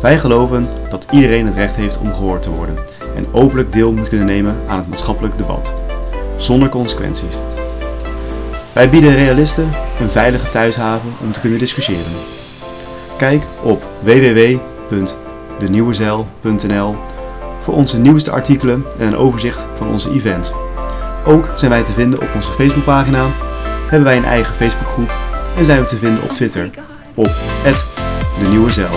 Wij geloven dat iedereen het recht heeft om gehoord te worden en openlijk deel moet kunnen nemen aan het maatschappelijk debat, zonder consequenties. Wij bieden realisten een veilige thuishaven om te kunnen discussiëren. Kijk op www.denieuwezeil.nl voor onze nieuwste artikelen en een overzicht van onze events. Ook zijn wij te vinden op onze Facebookpagina, hebben wij een eigen Facebookgroep en zijn we te vinden op Twitter op de Nieuwe Zeil.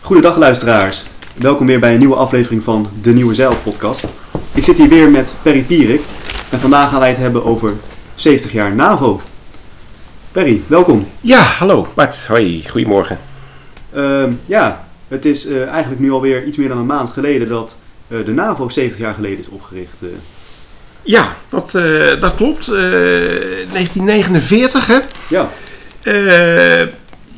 Goedendag luisteraars. Welkom weer bij een nieuwe aflevering van de Nieuwe Zeil podcast. Ik zit hier weer met Perry Pierik en vandaag gaan wij het hebben over 70 jaar NAVO. Perry, welkom. Ja, hallo Bart. Hoi, goedemorgen. Ehm, ja, het is eh, eigenlijk nu alweer iets meer dan een maand geleden dat eh, de NAVO 70 jaar geleden is opgericht. Eh. Ja, dat, eh, dat klopt. Eh, 1949, hè? ja, Eh,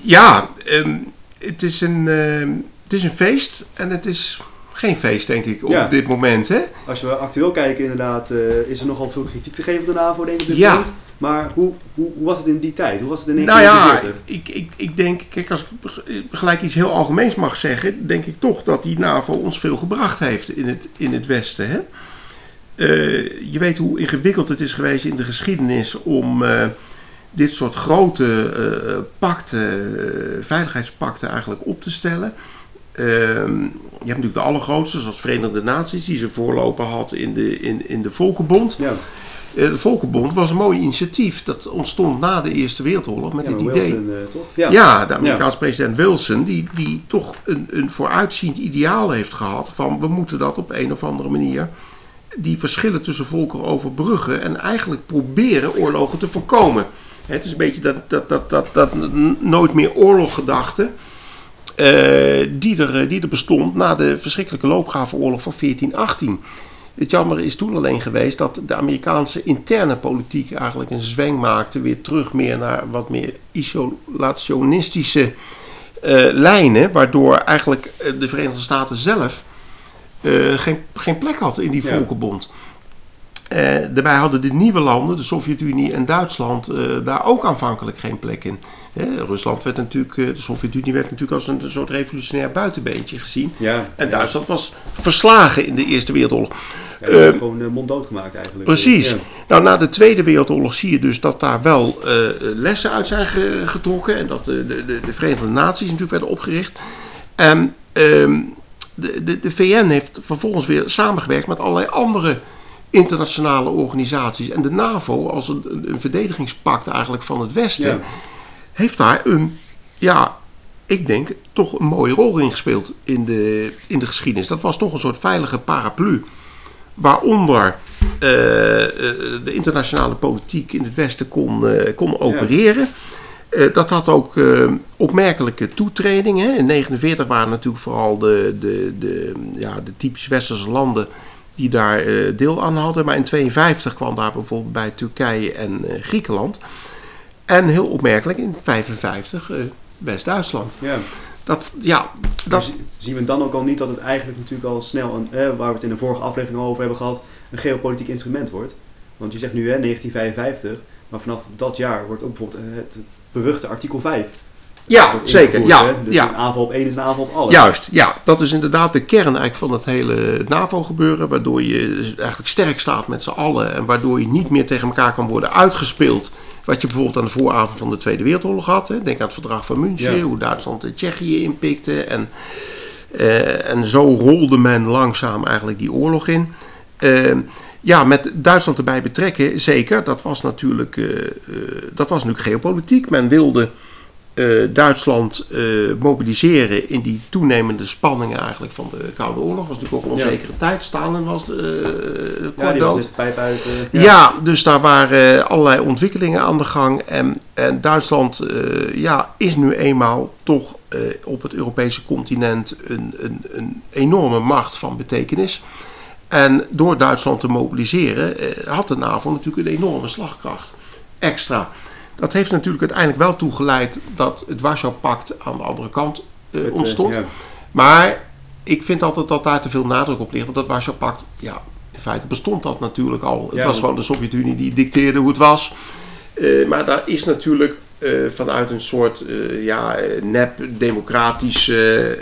ja, ehm, het, is een, ehm, het is een feest en het is geen feest, denk ik, op Ja. dit moment, hè? als we actueel kijken inderdaad eh, is er nogal veel kritiek te geven op de NAVO denk ik op dit Ja. moment. Maar hoe, hoe, hoe was het in die tijd? Hoe was het in Nou ja, 1949? ik, ik, ik denk, kijk, als ik gelijk iets heel algemeens mag zeggen, denk ik toch dat die NAVO ons veel gebracht heeft in het, in het Westen. Hè? Eh, je weet hoe ingewikkeld het is geweest in de geschiedenis om eh, dit soort grote eh pakten, veiligheidspakten eigenlijk op te stellen. Ehm, je hebt natuurlijk de allergrootste, zoals Verenigde Naties, die ze voorloper had in de, in, in de Volkenbond. Ja, de Volkenbond was een mooi initiatief. Dat ontstond na de Eerste Wereldoorlog met ja dit idee. Wilson, toch? Ja. Ja, de Amerikaanse president Wilson, die, die toch een, een vooruitziend ideaal heeft gehad van we moeten dat op een of andere manier, die verschillen tussen volkeren overbruggen en eigenlijk proberen oorlogen te voorkomen. Het is een beetje dat, dat, dat, dat, dat nooit meer oorloggedachte eh, die, er, eh, die er bestond na de verschrikkelijke loopgravenoorlog van 1418. Het jammer is toen alleen geweest dat de Amerikaanse interne politiek eigenlijk een zweng maakte weer terug meer naar wat meer isolationistische eh, lijnen, waardoor eigenlijk de Verenigde Staten zelf eh, geen, geen plek had in die. Volkenbond. Eh, daarbij hadden de nieuwe landen, de Sovjet-Unie en Duitsland, eh, daar ook aanvankelijk geen plek in. Rusland werd natuurlijk, de Sovjet-Unie werd natuurlijk als een, soort revolutionair buitenbeentje gezien. Ja, En ja. Duitsland was verslagen in de Eerste Wereldoorlog. Ja, werd gewoon monddood gemaakt eigenlijk. Precies. Ja. Nou, na de Tweede Wereldoorlog zie je dus dat daar wel lessen uit zijn ge- getrokken. En dat de, de, de, de Verenigde Naties natuurlijk werden opgericht. En ehm, de, de, de VN heeft vervolgens weer samengewerkt met allerlei andere internationale organisaties. En de NAVO, als een, verdedigingspact eigenlijk van het Westen, Ja. heeft daar een, ja, ik denk, toch een mooie rol in gespeeld in de, in de geschiedenis. Dat was toch een soort veilige paraplu. Waaronder eh, eh, de internationale politiek in het Westen kon, eh, kon opereren. Dat had ook eh, opmerkelijke toetreding. Hè. In 1949 waren natuurlijk vooral de, de, de, ja, de typisch westerse landen die daar eh, deel aan hadden. Maar in 1952 kwam daar bijvoorbeeld bij Turkije en eh, Griekenland. En heel opmerkelijk in 1955 eh, West-Duitsland. Ja. Dat, ja, Dat... zien we dan ook al niet dat het eigenlijk natuurlijk al snel, een, eh, waar we het in de vorige aflevering over hebben gehad, een geopolitiek instrument wordt. Want je zegt nu hè, 1955, maar vanaf dat jaar wordt ook bijvoorbeeld eh, het beruchte artikel 5. ja zeker. Ja. Dus ja. een aanval op één is een aanval op alles. Juist, ja. Dat is inderdaad de kern eigenlijk van het hele NAVO-gebeuren. Waardoor je dus eigenlijk sterk staat met z'n allen. En waardoor je niet meer tegen elkaar kan worden uitgespeeld. Wat je bijvoorbeeld aan de vooravond van de Tweede Wereldoorlog had. Hè. Denk aan het verdrag van München. Ja. Hoe Duitsland de Tsjechië inpikte. En, eh, en zo rolde men langzaam eigenlijk die oorlog in. Eh, ja, met Duitsland erbij betrekken, zeker. Dat was natuurlijk, eh, eh, dat was natuurlijk geopolitiek. Men wilde eh, Duitsland mobiliseren in die toenemende spanningen eigenlijk van de Koude Oorlog. was natuurlijk ook een Ja. onzekere tijd. Stalin was eh Ja, die was dood. net de pijp uit. eh, Ja. dus daar waren allerlei ontwikkelingen aan de gang. En, en Duitsland ja, is nu eenmaal toch op het Europese continent een, een, een enorme macht van betekenis. En door Duitsland te mobiliseren eh, had de NAVO natuurlijk een enorme slagkracht. Extra. Dat heeft natuurlijk uiteindelijk wel toegeleid dat het Warschau-pact aan de andere kant eh, Het, eh, ontstond. ja. Maar ik vind altijd dat daar te veel nadruk op ligt. Want dat Warschau-pact, ja, In feite bestond dat natuurlijk al. Het Ja, was gewoon de Sovjet-Unie die dicteerde hoe het was. Maar daar is natuurlijk vanuit een soort ja, nep-democratische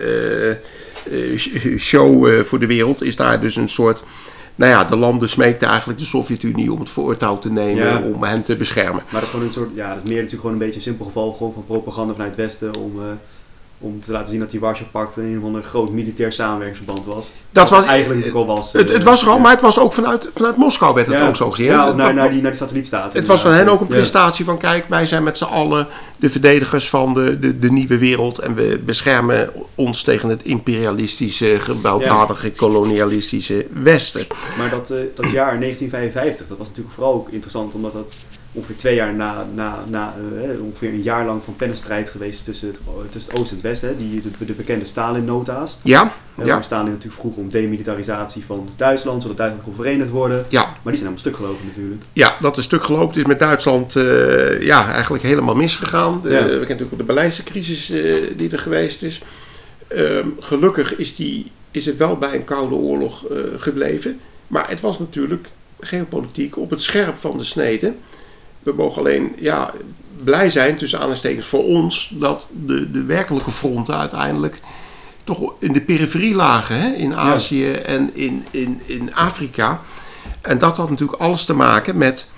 show eh, voor de wereld, is daar dus een soort. Nou ja, de landen smeekten eigenlijk de Sovjet-Unie om het voortouw te nemen Ja. om hen te beschermen. Maar dat is gewoon een soort, ja, dat is meer natuurlijk gewoon een beetje een simpel geval gewoon van propaganda vanuit het Westen om, eh, om te laten zien dat die Warschau-pact een ander groot militair samenwerkingsverband was. Dat was, eigenlijk natuurlijk al was. het, het eh, was er al, ja. maar het was ook vanuit, vanuit Moskou werd het Ja. ook zo gezien. Ja, Het- naar, die, naar die satellietstaten. Het was van hen ook een prestatie van kijk, wij zijn met z'n allen de verdedigers van de, de, de nieuwe wereld en we beschermen ons tegen het imperialistische, gewelddadige, kolonialistische Westen. Maar dat, eh, dat jaar 1955, dat was natuurlijk vooral ook interessant omdat dat ongeveer twee jaar na, na, na eh, eh, ongeveer een jaar lang van pennenstrijd geweest tussen het, tussen het Oosten en het Westen. hè, Die, de, de bekende Stalin-nota's. Ja, Ja. ja, Waar Stalin natuurlijk vroeg om demilitarisatie van Duitsland, zodat Duitsland kon verenigd worden. ja, Maar die zijn helemaal stuk gelopen natuurlijk. ja, dat is stuk gelopen. Het is met Duitsland eh, ja, eigenlijk helemaal misgegaan. Ja. We kennen natuurlijk ook de Berlijnse crisis eh, die er geweest is. Ehm, gelukkig is, die, is het wel bij een koude oorlog eh, gebleven. Maar het was natuurlijk geopolitiek op het scherp van de snede. We mogen alleen ja, blij zijn, tussen aanhalingstekens voor ons, dat de, de werkelijke fronten uiteindelijk toch in de periferie lagen. Hè? In Azië en in, in, in Afrika. En dat had natuurlijk alles te maken met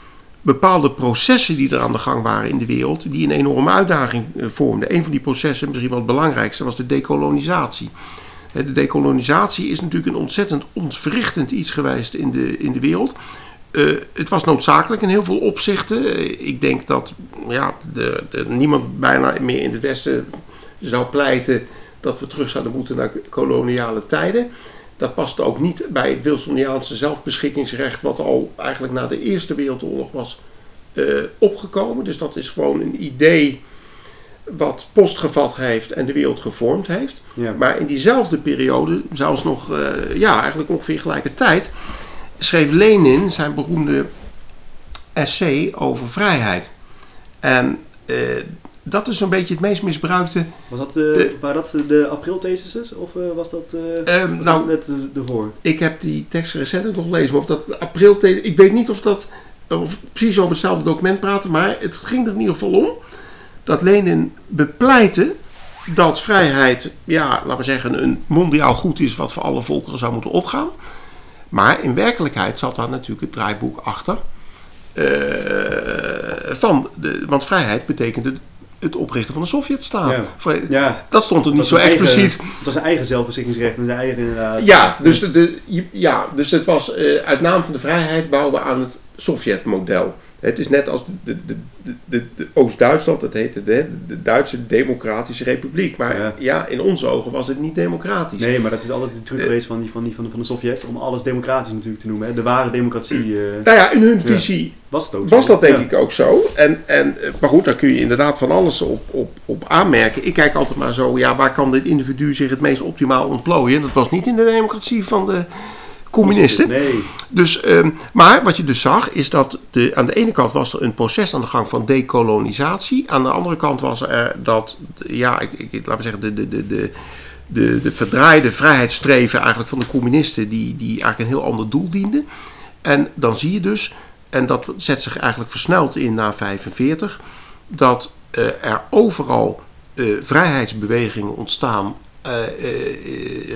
bepaalde processen die er aan de gang waren in de wereld, die een enorme uitdaging eh, vormden. Een van die processen, misschien wel het belangrijkste, was de dekolonisatie. Hè, De dekolonisatie is natuurlijk een ontzettend ontwrichtend iets geweest in de, in de wereld. Eh, het was noodzakelijk in heel veel opzichten. Eh, ik denk dat ja, de, de, niemand bijna meer in het Westen zou pleiten dat we terug zouden moeten naar koloniale tijden. Dat paste ook niet bij het Wilsoniaanse zelfbeschikkingsrecht, wat al eigenlijk na de Eerste Wereldoorlog was eh, opgekomen. Dus dat is gewoon een idee wat postgevat heeft en de wereld gevormd heeft. Ja. Maar in diezelfde periode, zelfs nog, ja, eigenlijk ongeveer gelijke tijd, schreef Lenin zijn beroemde essay over vrijheid. En eh, dat is een beetje het meest misbruikte. Was dat, eh, De- waren dat de april-theses of eh, was dat, eh was nou, dat net eh, ervoor? ik heb die tekst recent nog gelezen, maar of dat april. Ik weet niet of dat of precies over hetzelfde document praten, maar het ging er in ieder geval om dat Lenin bepleitte dat vrijheid, ja, laten we zeggen, een mondiaal goed is wat voor alle volkeren zou moeten opgaan. Maar in werkelijkheid zat daar natuurlijk het draaiboek achter. eh, van de, want vrijheid betekende het oprichten van de Sovjetstaat. Ja. Dat stond er niet zo eigen- expliciet. het was zijn eigen zelfbeschikkingsrecht en zijn eigen inderdaad. Ja, dus, de, ja, dus het was eh, uit naam van de vrijheid bouwen aan het Sovjetmodel. Het is net als de, de, de, de, Oost-Duitsland, dat heette de, de Duitse Democratische Republiek. Maar ja. Ja. in onze ogen was het niet democratisch. Nee, maar dat is altijd de truc geweest van, die, van, die, van, de, van de Sovjets om alles democratisch natuurlijk te noemen. Hè. De ware democratie eh, Nou ja, in hun visie was het ook was dat denk Ja. ik ook zo. En, en, eh, maar goed, daar kun je inderdaad van alles op, op, op aanmerken. Ik kijk altijd maar zo, ja, waar kan dit individu zich het meest optimaal ontplooien? Dat was niet in de democratie van de communisten. Nee, Dus, ehm, maar wat je dus zag, is dat de, aan de ene kant was er een proces aan de gang van dekolonisatie. Aan de andere kant was er dat, ja, ik, ik, laten we zeggen, de, de, de, de, de, de verdraaide vrijheidsstreven eigenlijk van de communisten, die, die eigenlijk een heel ander doel dienden. En dan zie je dus, en dat zet zich eigenlijk versneld in na 45, dat eh, er overal eh, vrijheidsbewegingen ontstaan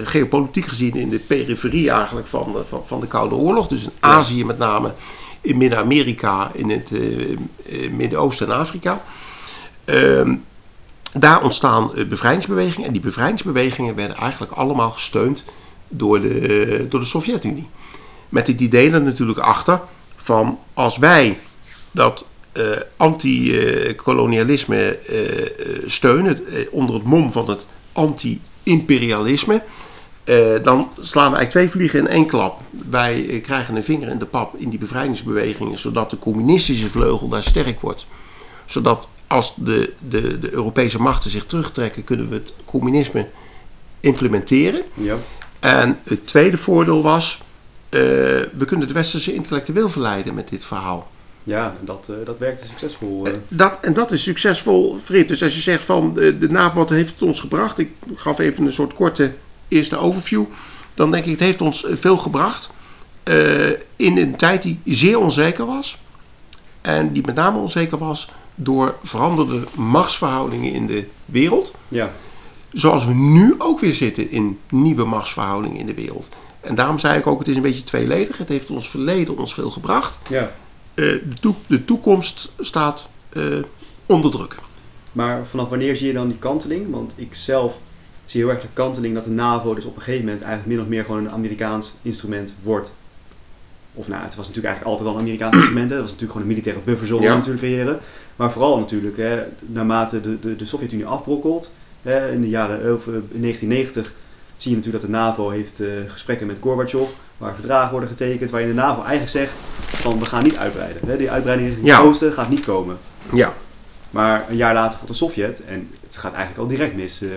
geopolitiek gezien in de periferie eigenlijk van, de- van, van de Koude Oorlog. Dus in Azië met name, in Midden-Amerika, in het eh, eh, Midden-Oosten en Afrika. Ehm, daar ontstaan eh, bevrijdingsbewegingen. En die bevrijdingsbewegingen werden eigenlijk allemaal gesteund door de, eh, door de Sovjet-Unie. Met het idee er natuurlijk achter van als wij dat eh, anti-kolonialisme eh, eh, steunen eh, onder het mom van het anti-imperialisme, eh, dan slaan we eigenlijk twee vliegen in één klap. Wij eh, krijgen een vinger in de pap in die bevrijdingsbewegingen, zodat de communistische vleugel daar sterk wordt. Zodat als de, de, de Europese machten zich terugtrekken, kunnen we het communisme implementeren. ja. En het tweede voordeel was, eh, we kunnen de westerse intellectueel verleiden met dit verhaal. Ja dat, eh, dat werkte succesvol. eh. Dat, en dat is succesvol, Frit. Dus als je zegt van de, de NAVO, wat heeft het ons gebracht? Ik gaf even een soort korte eerste overview. Dan denk ik, het heeft ons veel gebracht. eh, in een tijd die zeer onzeker was. En die met name onzeker was door veranderde machtsverhoudingen in de wereld. Ja. Zoals we nu ook weer zitten in nieuwe machtsverhoudingen in de wereld. En daarom zei ik ook, het is een beetje tweeledig. Het heeft ons verleden ons veel gebracht. ja. Eh, de, toe- de toekomst staat eh, onder druk. Maar vanaf wanneer zie je dan die kanteling? Want ik zelf zie heel erg de kanteling dat de NAVO dus op een gegeven moment eigenlijk min of meer gewoon een Amerikaans instrument wordt. Of nou, het was natuurlijk eigenlijk altijd al een Amerikaans instrument. Hè. Het was natuurlijk gewoon een militaire bufferzone Ja. natuurlijk creëren. Maar vooral natuurlijk, hè, naarmate de, de, de Sovjet-Unie afbrokkelt, hè, in de jaren eh, of, eh, in 1990 zie je natuurlijk dat de NAVO heeft eh, gesprekken met Gorbachev, waar verdragen worden getekend, waarin de NAVO eigenlijk zegt van we gaan niet uitbreiden. Hè. Die uitbreiding richting Ja. het oosten gaat niet komen. Ja, Maar een jaar later valt de Sovjet en het gaat eigenlijk al direct mis. eh,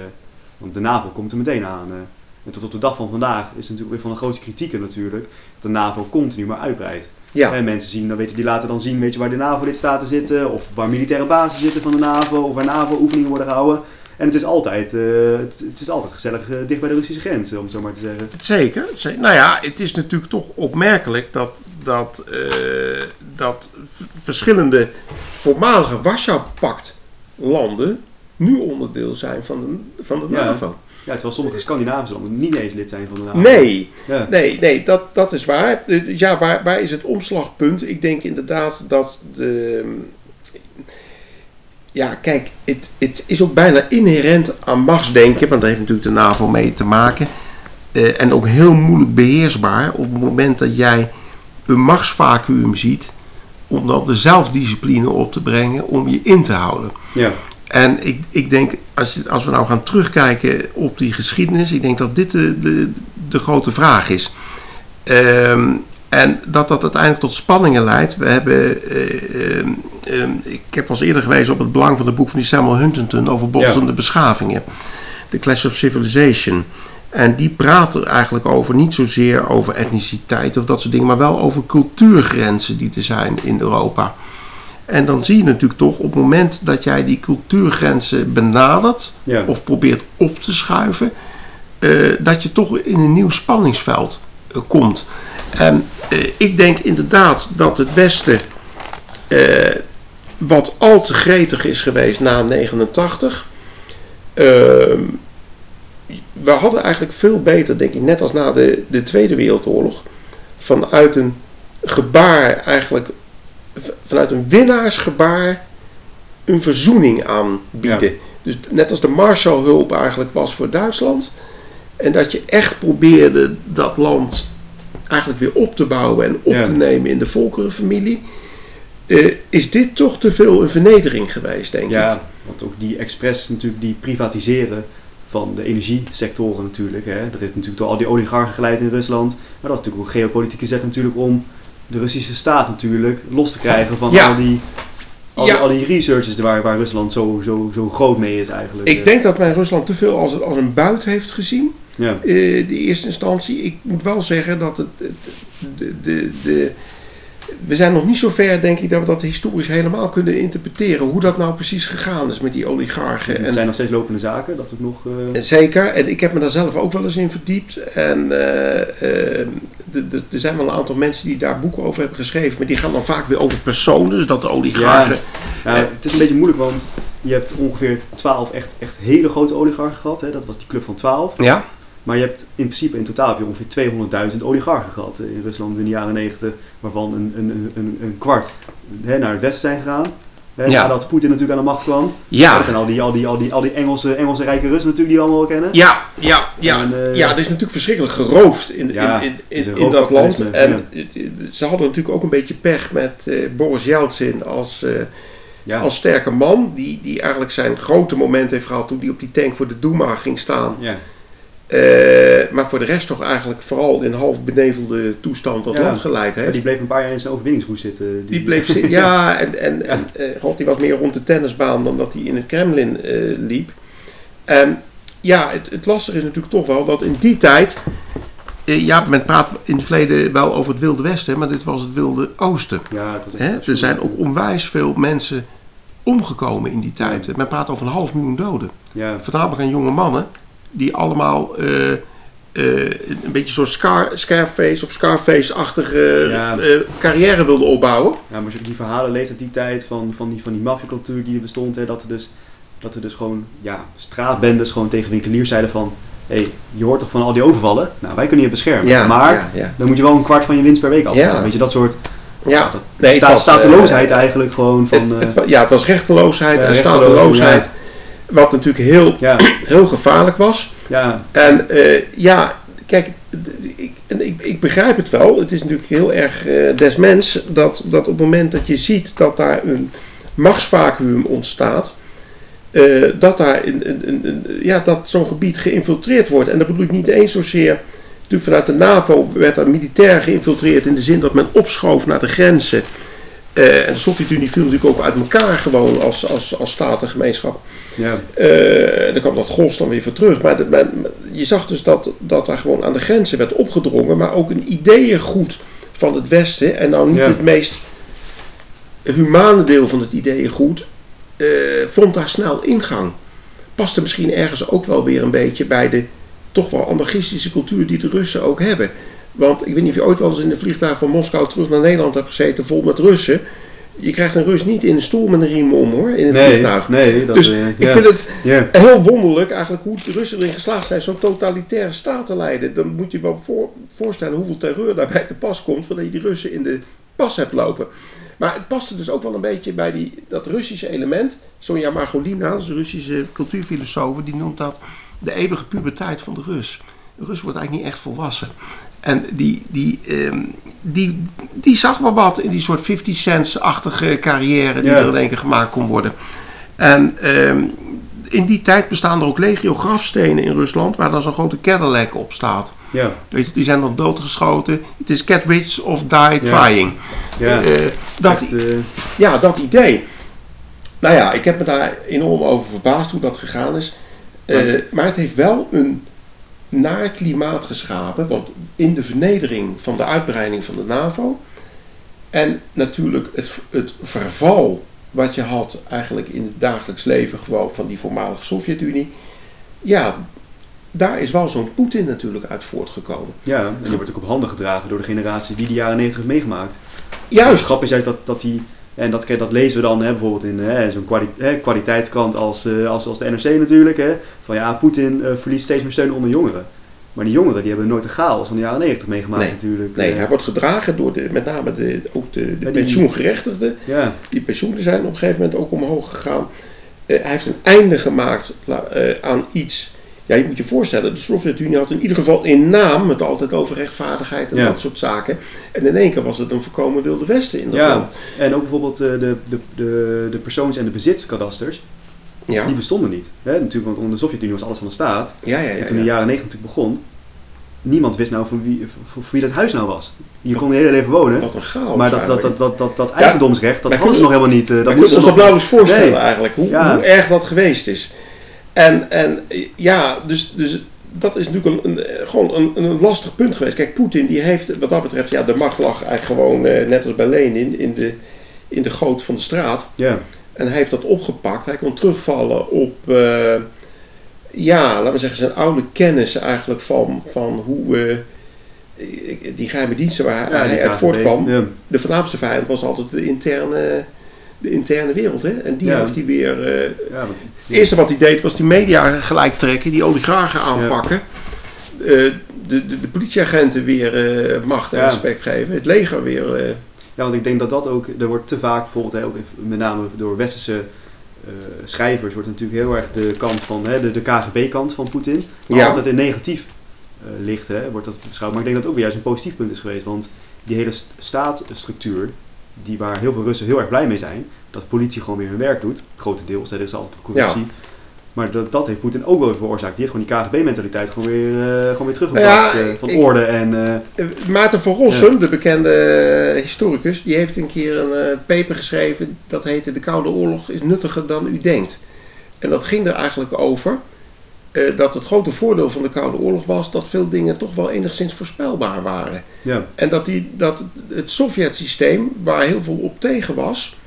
want de NAVO komt er meteen aan. eh. en tot op de dag van vandaag is natuurlijk weer van de grootste kritieken natuurlijk. Dat de NAVO continu maar uitbreidt. ja. En mensen zien, dan weten die later dan zien weet je, waar de NAVO-lidstaten zitten. Of waar militaire bases zitten van de NAVO. Of waar NAVO-oefeningen worden gehouden. En het is altijd, eh, het, het is altijd gezellig eh, dicht bij de Russische grens, om het zo maar te zeggen. Zeker, zeker. Nou ja, het is natuurlijk toch opmerkelijk dat, dat, eh, dat verschillende voormalige Warschau-pact-landen nu onderdeel zijn van de, van de Ja. NAVO. Ja, terwijl sommige Scandinavische landen niet eens lid zijn van de NAVO. Nee, Ja. nee, nee, dat, dat is waar. Ja, waar, waar is het omslagpunt? Ik denk inderdaad dat de. Ja, kijk, het, het is ook bijna inherent aan machtsdenken, want daar heeft natuurlijk de NAVO mee te maken. Eh, en ook heel moeilijk beheersbaar op het moment dat jij een machtsvacuum ziet, om dan de zelfdiscipline op te brengen om je in te houden. Ja. En ik, ik denk, als, als we nou gaan terugkijken op die geschiedenis, ik denk dat dit de, de, de grote vraag is. Ehm, en dat dat uiteindelijk tot spanningen leidt. We hebben, eh, ehm, ehm, ik heb al eens eerder gewezen op het belang van het boek van die Samuel Huntington over botsende beschavingen. The Clash of Civilization. En die praat er eigenlijk over, niet zozeer over etniciteit of dat soort dingen, maar wel over cultuurgrenzen die er zijn in Europa. En dan zie je natuurlijk toch op het moment dat jij die cultuurgrenzen benadert Ja. of probeert op te schuiven, eh, dat je toch in een nieuw spanningsveld komt. En eh, ik denk inderdaad dat het Westen eh, wat al te gretig is geweest na 89. Ehm, we hadden eigenlijk veel beter, denk ik, net als na de, de Tweede Wereldoorlog, vanuit een gebaar eigenlijk vanuit een winnaarsgebaar een verzoening aanbieden. Dus net als de Marshallhulp eigenlijk was voor Duitsland. En dat je echt probeerde dat land eigenlijk weer op te bouwen en op Ja. te nemen in de volkerenfamilie. eh, is dit toch te veel een vernedering geweest, denk ik. Ja, want ook die expres natuurlijk, die privatiseren van de energiesectoren natuurlijk. Hè. Dat heeft natuurlijk door al die oligarchen geleid in Rusland. Maar dat is natuurlijk ook een geopolitieke zet natuurlijk om de Russische staat natuurlijk los te krijgen van Ja. al, die, al, Ja. die, al die researches waar, waar Rusland zo, zo, zo groot mee is eigenlijk. Ik denk dat men Rusland te veel als, als een buit heeft gezien. Ja, eh, de eerste instantie. Ik moet wel zeggen dat het, het- de, de, de, we zijn nog niet zo ver, denk ik, dat we dat historisch helemaal kunnen interpreteren. Hoe dat nou precies gegaan is met die oligarchen. het En, zijn nog steeds lopende zaken. Dat ook nog... eh, Zeker, en ik heb me daar zelf ook wel eens in verdiept. En eh, eh, de- er zijn wel een aantal mensen die daar boeken over hebben geschreven, maar die gaan dan vaak weer over personen. Dus dat de oligarchen. Ja, het is een beetje moeilijk, want je hebt ongeveer 12 echt, echt hele grote oligarchen gehad. Hè. Dat was die club van 12. Ja, Maar je hebt in principe in totaal heb je ongeveer 200.000 oligarchen gehad eh, in Rusland in de jaren 90, waarvan een, een, een, een kwart hè, naar het westen zijn gegaan. Hè, Ja. Nadat Poetin natuurlijk aan de macht kwam. ja. Dat zijn al die, al die, al die, al die Engelse, Engelse rijke Russen natuurlijk die we allemaal kennen. Ja, ja, ja. En, eh, ja, er is natuurlijk verschrikkelijk geroofd in, Ja, in, in, dat land. En eh, ze hadden natuurlijk ook een beetje pech met Boris Yeltsin als, Ja. als sterke man. Die, die eigenlijk zijn grote moment heeft gehad toen hij op die tank voor de Duma ging staan. ja. Eh, maar voor de rest toch eigenlijk vooral in half benevelde toestand dat Ja. land geleid heeft. die bleef een paar jaar in zijn overwinningshoes zitten. Die bleef zitten. Ja, en, en, en eh, God, die was meer rond de tennisbaan dan dat hij in het Kremlin eh, liep. En ja, het, het lastige is natuurlijk toch wel dat in die tijd. ja, men praat in het verleden wel over het Wilde Westen, maar dit was het Wilde Oosten. Ja, dat echt Hè? Er zijn ook onwijs veel mensen omgekomen in die tijd. Men praat over een half miljoen doden. Ja, Voornamelijk aan jonge mannen die allemaal eh, eh, een beetje zo'n Scar, Scarface of Scarface-achtige Ja. eh, carrière wilde opbouwen. Ja, maar als je die verhalen leest uit die tijd van, van die, van die maffiacultuur die er bestond, hè, dat, er dus, dat er dus gewoon ja, straatbendes gewoon tegen winkeliers zeiden van hé, hey, je hoort toch van al die overvallen? Nou, wij kunnen je beschermen. maar ja, ja. dan moet je wel een kwart van je winst per week afstaan. Ja. Weet je, dat soort ja. dat, Nee, was, stateloosheid eigenlijk gewoon van... het, het wa- ja, het was rechteloosheid en stateloosheid. Wat natuurlijk heel, ja, heel gevaarlijk was. ja, En eh, ja, kijk, ik, ik, ik begrijp het wel. Het is natuurlijk heel erg eh des mens dat, dat op het moment dat je ziet dat daar een machtsvacuum ontstaat, eh, dat daar een, een, een, een- ja, dat zo'n gebied geïnfiltreerd wordt. En dat bedoel ik niet eens zozeer. Natuurlijk vanuit de NAVO werd daar militair geïnfiltreerd in de zin dat men opschoof naar de grenzen. Eh, en de Sovjet-Unie viel natuurlijk ook uit elkaar gewoon als, als, als statengemeenschap. ja, Eh, dan kwam dat gros dan weer voor terug. Maar de- je zag dus dat, dat daar gewoon aan de grenzen werd opgedrongen. Maar ook een ideeëngoed van het Westen. En nou niet Ja. het meest humane deel van het ideeëngoed. eh vond daar snel ingang. Paste misschien ergens ook wel weer een beetje bij de toch wel anarchistische cultuur die de Russen ook hebben. Want ik weet niet of je ooit wel eens in een vliegtuig van Moskou terug naar Nederland hebt gezeten vol met Russen. Je krijgt een Rus niet in een stoel met een riem om hoor, in een nee, vliegtuig. nee, dat, Dus eh, ik vind het heel wonderlijk eigenlijk hoe de Russen erin geslaagd zijn zo'n totalitaire staat te leiden. Dan moet je wel voor, voorstellen hoeveel terreur daarbij te pas komt, voordat je die Russen in de pas hebt lopen. Maar het paste dus ook wel een beetje bij die, dat Russische element. Sonja Margolina, dat is een Russische cultuurfilosoof, die noemt dat de eeuwige puberteit van de Rus. De Rus wordt eigenlijk niet echt volwassen. En die, die, ehm, die, die zag wel wat in die soort 50 cents-achtige carrière die Ja. er in één keer gemaakt kon worden. En ehm, in die tijd bestaan er ook legio grafstenen in Rusland waar dan zo'n grote Cadillac op staat. ja, Weet je, die zijn dan doodgeschoten. Het is get rich of die trying. ja. Eh, dat, Echt, eh, ja, dat idee. Nou ja, ik heb me daar enorm over verbaasd hoe dat gegaan is. Eh, maar het heeft wel een naar klimaat geschapen. Want in de vernedering van de uitbreiding van de NAVO. En natuurlijk het, het verval wat je had eigenlijk in het dagelijks leven gewoon van die voormalige Sovjet-Unie. Ja, daar is wel zo'n Poetin natuurlijk uit voortgekomen. ja, en die wordt ook op handen gedragen door de generatie die de jaren 90 heeft meegemaakt. Het Juist, grap is juist dat, dat die, en dat, dat lezen we dan hè, bijvoorbeeld in hè, zo'n kwali hè, kwaliteitskrant als, eh, als, als de NRC natuurlijk. Hè, van ja, Poetin eh, verliest steeds meer steun onder jongeren. Maar die jongeren die hebben nooit de chaos van de jaren 90 meegemaakt Nee, natuurlijk. nee, Eh, hij wordt gedragen door de, met name de, ook de, de Ja, die- pensioengerechtigden. ja, Die pensioenen zijn op een gegeven moment ook omhoog gegaan. Hij heeft een einde gemaakt aan iets. Ja, je moet je voorstellen, de Sovjet-Unie had in ieder geval in naam het altijd over rechtvaardigheid en Ja. dat soort zaken. En in één keer was het een voorkomen wilde westen in dat Ja. land. en ook bijvoorbeeld eh, de, de, de, de persoons- en de bezitskadasters, Ja, die bestonden niet. Hè? Natuurlijk, want onder de Sovjet-Unie was alles van de staat. ja, ja. En ja, toen de ja. jaren 90 natuurlijk begon, niemand wist nou voor wie, voor, voor wie dat huis nou was. Je kon je hele leven wonen, Wat een chaos maar dat, dat, dat, dat, dat, dat eigendomsrecht, dat hadden ze nog helemaal niet. eh, dat moesten ze nog... nou eens voorstellen Nee. eigenlijk, hoe, hoe erg dat geweest is. En, en eh, ja, dus, dus dat is natuurlijk een, een, gewoon een, een lastig punt geweest. Kijk, Poetin die heeft wat dat betreft, ja, de macht lag eigenlijk gewoon, eh, net als bij Lenin, in de, in de goot van de straat. Ja, En hij heeft dat opgepakt. Hij kon terugvallen op, eh, ja, laten we zeggen, zijn oude kennis eigenlijk van, van hoe eh, die geheime diensten waar ja, hij uit voortkwam Ja. de voornaamste vijand was altijd de interne, de interne wereld. Hè? En die Ja. heeft hij weer. eh, Ja, het eerste wat hij deed was die media gelijk trekken, die oligarchen aanpakken. eh, de, de, de politieagenten weer eh, macht en respect geven. Het leger weer. Ja, want ik denk dat dat ook, er wordt te vaak bijvoorbeeld, hè, ook met name door westerse schrijvers, wordt natuurlijk heel erg de kant van, hè, de, de KGB-kant van Poetin, maar altijd in negatief ligt, hè, wordt dat beschouwd. Maar ik denk dat het ook weer juist een positief punt is geweest, want die hele st- staatsstructuur, die waar heel veel Russen heel erg blij mee zijn, dat de politie gewoon weer hun werk doet, grotendeels, er is altijd corruptie. Maar dat, dat heeft Poetin ook wel weer veroorzaakt. Die heeft gewoon die KGB-mentaliteit gewoon weer, eh, gewoon weer teruggebracht. Ja, eh, van ik- orde en... eh, Maarten van Rossum, de bekende historicus, die heeft een keer een paper geschreven. Dat heette De Koude Oorlog is nuttiger dan u denkt. En dat ging er eigenlijk over eh, dat het grote voordeel van de Koude Oorlog was dat veel dingen toch wel enigszins voorspelbaar waren. ja, En dat, die, dat het Sovjet-systeem, waar heel veel op tegen was,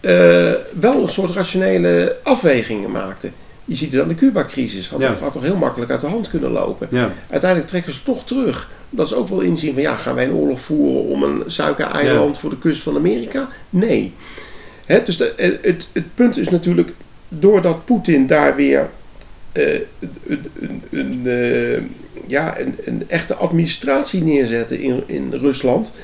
eh, wel een soort rationele afwegingen maakte. Je ziet het aan de Cuba-crisis. Had, Ja. toch- had toch heel makkelijk uit de hand kunnen lopen. Ja, Uiteindelijk trekken ze toch terug. Dat is ook wel inzien van ja, gaan wij een oorlog voeren om een suikereiland voor de kust van Amerika? Nee. Hè, dus de, het, het, het punt is natuurlijk, doordat Poetin daar weer eh, een, een, een, eh, ja, een, echte administratie neerzette in, in Rusland,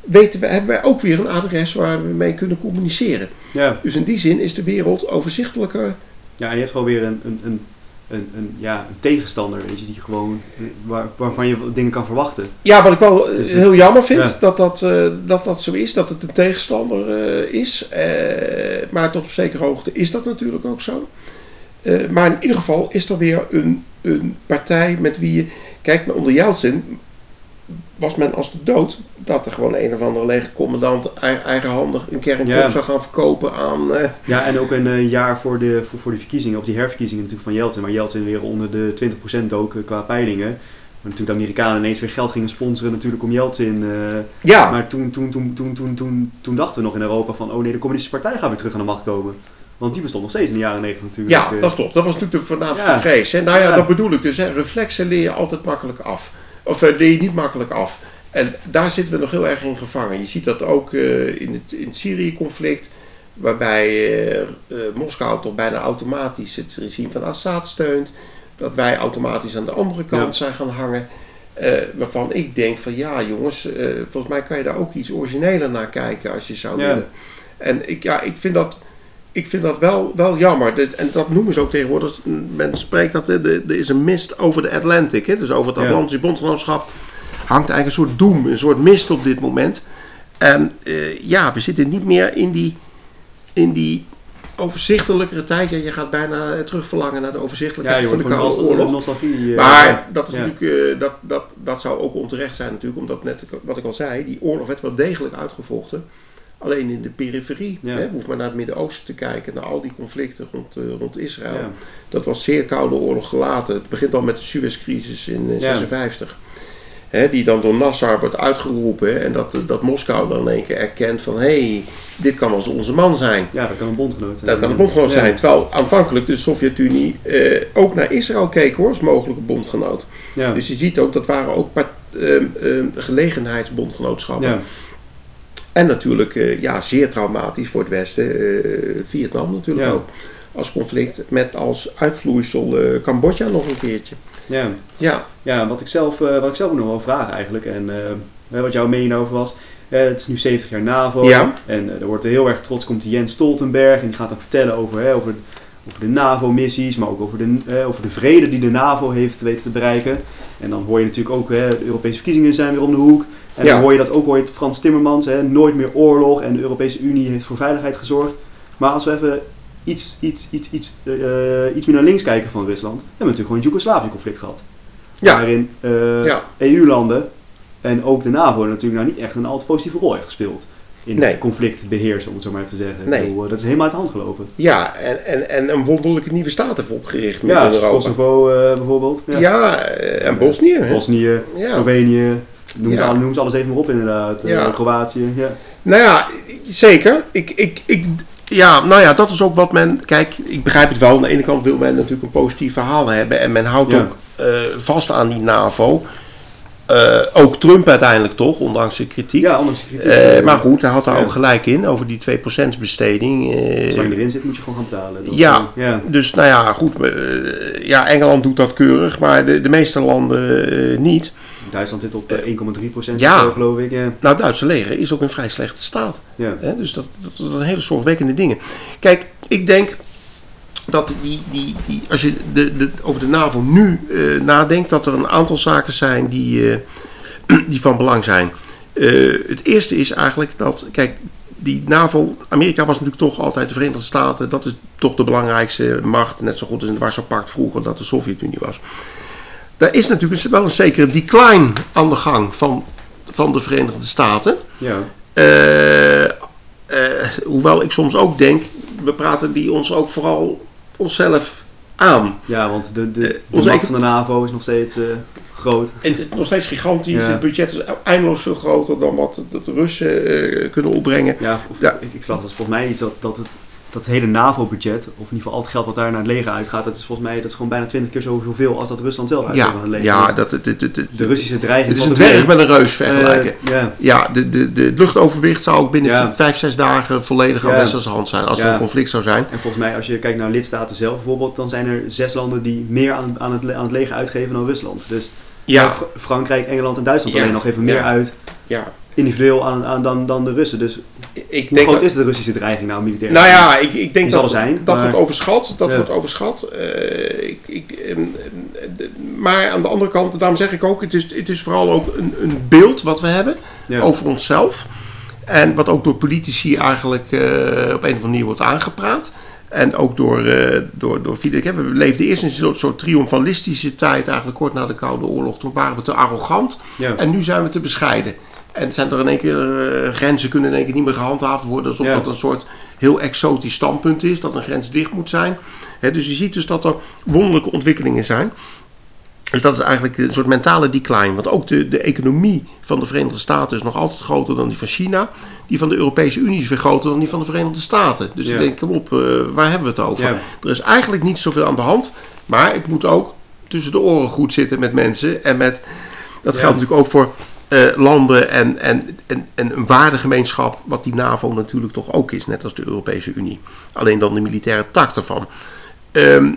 weten we, hebben wij ook weer een adres waar we mee kunnen communiceren. ja. Dus in die zin is de wereld overzichtelijker. ja, en je hebt gewoon weer een, een, een, een, een, ja, een tegenstander, weet je, die gewoon, waar, waarvan je dingen kan verwachten. Ja, wat ik wel eh, Dus- heel jammer vind, Ja. dat, dat, eh, dat dat zo is, dat het een tegenstander eh, is. Eh, maar tot op zekere hoogte is dat natuurlijk ook zo. Eh, maar in ieder geval is er weer een, een partij met wie je... Kijk, maar onder Yeltsin was men als de dood dat er gewoon een of andere legercommandant ei- eigenhandig een kernbom Ja. zou gaan verkopen aan... eh, Ja, en ook een eh, jaar voor de, voor, voor de verkiezingen, of die herverkiezingen natuurlijk van Yeltsin, waar Yeltsin weer onder de 20% dook qua peilingen. Maar natuurlijk de Amerikanen ineens weer geld gingen sponsoren natuurlijk om Yeltsin. eh, ja, Maar toen, toen, toen, toen, toen, toen, toen dachten we nog in Europa van, oh nee, de communistische partij gaat weer terug aan de macht komen. Want die bestond nog steeds in de jaren 90 natuurlijk. Ja, eh. dat klopt. Dat was natuurlijk de voornaamste Ja. vrees. Hè? Nou ja, Ja. dat bedoel ik. Dus hè, reflexen leer je altijd makkelijk af. Of eh, leer je niet makkelijk af. En daar zitten we nog heel erg in gevangen. Je ziet dat ook eh, in het, in het Syrië-conflict. Waarbij Moskou toch bijna automatisch het regime van Assad steunt. Dat wij automatisch aan de andere kant zijn gaan hangen. Waarvan ik denk van ja jongens, volgens mij kan je daar ook iets origineler naar kijken als je zou willen. En ik, ja, ik vind dat ik vind dat wel, wel jammer. Dit- en dat noemen ze ook tegenwoordig. Men spreekt dat er is een mist over de Atlantic. Hè, dus over het Ja. Atlantische bondgenootschap hangt eigenlijk een soort doem, een soort mist op dit moment. En eh, ja, we zitten niet meer in die, in die overzichtelijkere tijd. Ja, je gaat bijna eh, terugverlangen naar de ja, overzichtelijkheid van de Koude Oorlog. eh, Maar dat, is ja. natuurlijk, dat, dat, dat zou ook onterecht zijn natuurlijk, omdat net wat ik al zei, die oorlog werd wel degelijk uitgevochten. Alleen in de periferie. Ja. Hè, maar naar het Midden-Oosten te kijken, naar al die conflicten rond, eh, rond Israël. Ja. Dat was zeer koude oorlog gelaten. Het begint al met de Suezcrisis in eh, Ja. 56. Hè, die dan door Nassar wordt uitgeroepen. hè, En dat, dat Moskou dan in één keer erkent van... hé, hey, dit kan wel eens onze man zijn. ja, dat kan een bondgenoot zijn. Dat kan een bondgenoot zijn. Terwijl aanvankelijk de Sovjet-Unie eh, ook naar Israël keek hoor, als mogelijke bondgenoot. Ja. Dus je ziet ook, dat waren ook ehm, gelegenheidsbondgenootschappen. En natuurlijk eh, ja, zeer traumatisch voor het Westen. eh, Vietnam natuurlijk Ja. ook. Als conflict. Met als uitvloeisel eh, Cambodja nog een keertje. ja. Ja, Ja, wat ik zelf, wat ik zelf nog wel vraag eigenlijk, en wat jouw mening over was. het is nu 70 jaar NAVO. Ja. En er wordt heel erg trots, komt die Jens Stoltenberg. En die gaat dan vertellen over, hè, over, over de NAVO-missies, maar ook over de, over de vrede die de NAVO heeft weten te bereiken. En dan hoor je natuurlijk ook, hè, de Europese verkiezingen zijn weer om de hoek. En Ja. dan hoor je dat ook, hoor je het Frans Timmermans, hè, nooit meer oorlog. En de Europese Unie heeft voor veiligheid gezorgd. Maar als we even iets, iets, iets, iets, eh, iets meer naar links kijken van Rusland, hebben we natuurlijk gewoon het Joegoslavië-conflict gehad. Ja. Waarin eh, Ja. EU-landen en ook de NAVO natuurlijk nou niet echt een al te positieve rol heeft gespeeld. In Nee. het conflict beheersen, om het zo maar even te zeggen. Nee. Bedoel, eh, dat is helemaal uit de hand gelopen. ja en, en, en een wonderlijke nieuwe staat heeft opgericht Ja, Europa. Kosovo bijvoorbeeld. Ja. Ja, en Bosnië. Bosnië. Slovenië, noem, ze Ja. noem ze alles even maar op inderdaad. Eh, Ja. Kroatië, ja. Nou ja, zeker. Ik, ik, ik, ja, nou ja, dat is ook wat men. Kijk, ik begrijp het wel. Aan de ene kant wil men natuurlijk een positief verhaal hebben. En men houdt Ja. ook eh, vast aan die NAVO. Eh, ook Trump uiteindelijk toch, ondanks de kritiek. ja, ondanks de kritiek. Maar goed, hij had daar Ja. ook gelijk in over die 2% besteding. eh, Zolang je erin zit, moet je gewoon gaan betalen. Dat, Ja. ja. dus nou ja, goed. ja, Engeland doet dat keurig, maar de, de meeste landen niet. Duitsland zit op eh, 1,3 procent, Ja. geloof ik. Ja. Nou, het Duitse leger is ook in vrij slechte staat. Ja. Hè, dus dat, dat, dat zijn hele zorgwekkende dingen. Kijk, ik denk dat die, die, die, als je de, de, over de NAVO nu eh, nadenkt, dat er een aantal zaken zijn die, eh, die van belang zijn. Eh, het eerste is eigenlijk dat, kijk, die NAVO, Amerika was natuurlijk toch altijd de Verenigde Staten, dat is toch de belangrijkste macht, net zo goed als in het Warschau-pact vroeger dat de Sovjet-Unie was. Daar is natuurlijk wel een zekere decline aan de gang van, van de Verenigde Staten. Ja. Eh, eh, hoewel ik soms ook denk, we praten die ons ook vooral onszelf aan. ja, want de, de, Eh, de macht van de NAVO is nog steeds groot. Het is nog steeds gigantisch. Ja. Het budget is eindeloos veel groter dan wat de, de Russen kunnen opbrengen. Ja, of, Ja. Ik, ik zag dat volgens mij iets dat, dat het dat hele NAVO-budget, of in ieder geval al het geld wat daar naar het leger uitgaat, dat is volgens mij dat is gewoon bijna 20 keer zoveel als dat Rusland zelf uitgeeft Ja, aan het leger. ja dat, het, het, het, het- de Russische dreiging. het is een dwerg met een reus vergelijken. Eh, ja, Ja, de, de, de, het luchtoverwicht zou ook binnen Ja. vijf, zes dagen volledig aan Ja. westerse hand zijn. Als er een conflict zou zijn. En volgens mij, als je kijkt naar lidstaten zelf bijvoorbeeld, dan zijn er zes landen die meer aan, aan, het, aan het leger uitgeven dan Rusland. Dus Ja, Fra- Frankrijk, Engeland en Duitsland alleen nog even meer uit ja. individueel aan, aan dan, dan de Russen. Dus Ik hoe denk groot dat, is de Russische dreiging nou militair? Nou ja, ik, ik denk dat zijn, dat maar- wordt overschat. Dat Ja. wordt overschat. Eh, ik, ik, de- maar aan de andere kant, daarom zeg ik ook, het is, het is vooral ook een, een beeld wat we hebben Ja. over onszelf. En wat ook door politici eigenlijk eh, op een of andere manier wordt aangepraat. En ook door, eh door, door We leefden eerst in een soort, soort triomfalistische tijd, eigenlijk kort na de Koude Oorlog. Toen waren we te arrogant. Ja. En nu zijn we te bescheiden. En zijn er in één keer eh, grenzen kunnen in één keer niet meer gehandhaafd worden. Alsof Ja. dat een soort heel exotisch standpunt is. Dat een grens dicht moet zijn. Dus je ziet dus dat er wonderlijke ontwikkelingen zijn. Dus dat is eigenlijk een soort mentale decline. Want ook de, de economie van de Verenigde Staten is nog altijd groter dan die van China. Die van de Europese Unie is weer groter dan die van de Verenigde Staten. Dus Ja. ik denk, kom op, eh, waar hebben we het over? Ja. Er is eigenlijk niet zoveel aan de hand. Maar het moet ook tussen de oren goed zitten met mensen. En met, dat geldt natuurlijk ook voor eh, landen en, en, en, en een waardegemeenschap. Wat die NAVO natuurlijk toch ook is. Net als de Europese Unie. Alleen dan de militaire tak ervan. Ehm,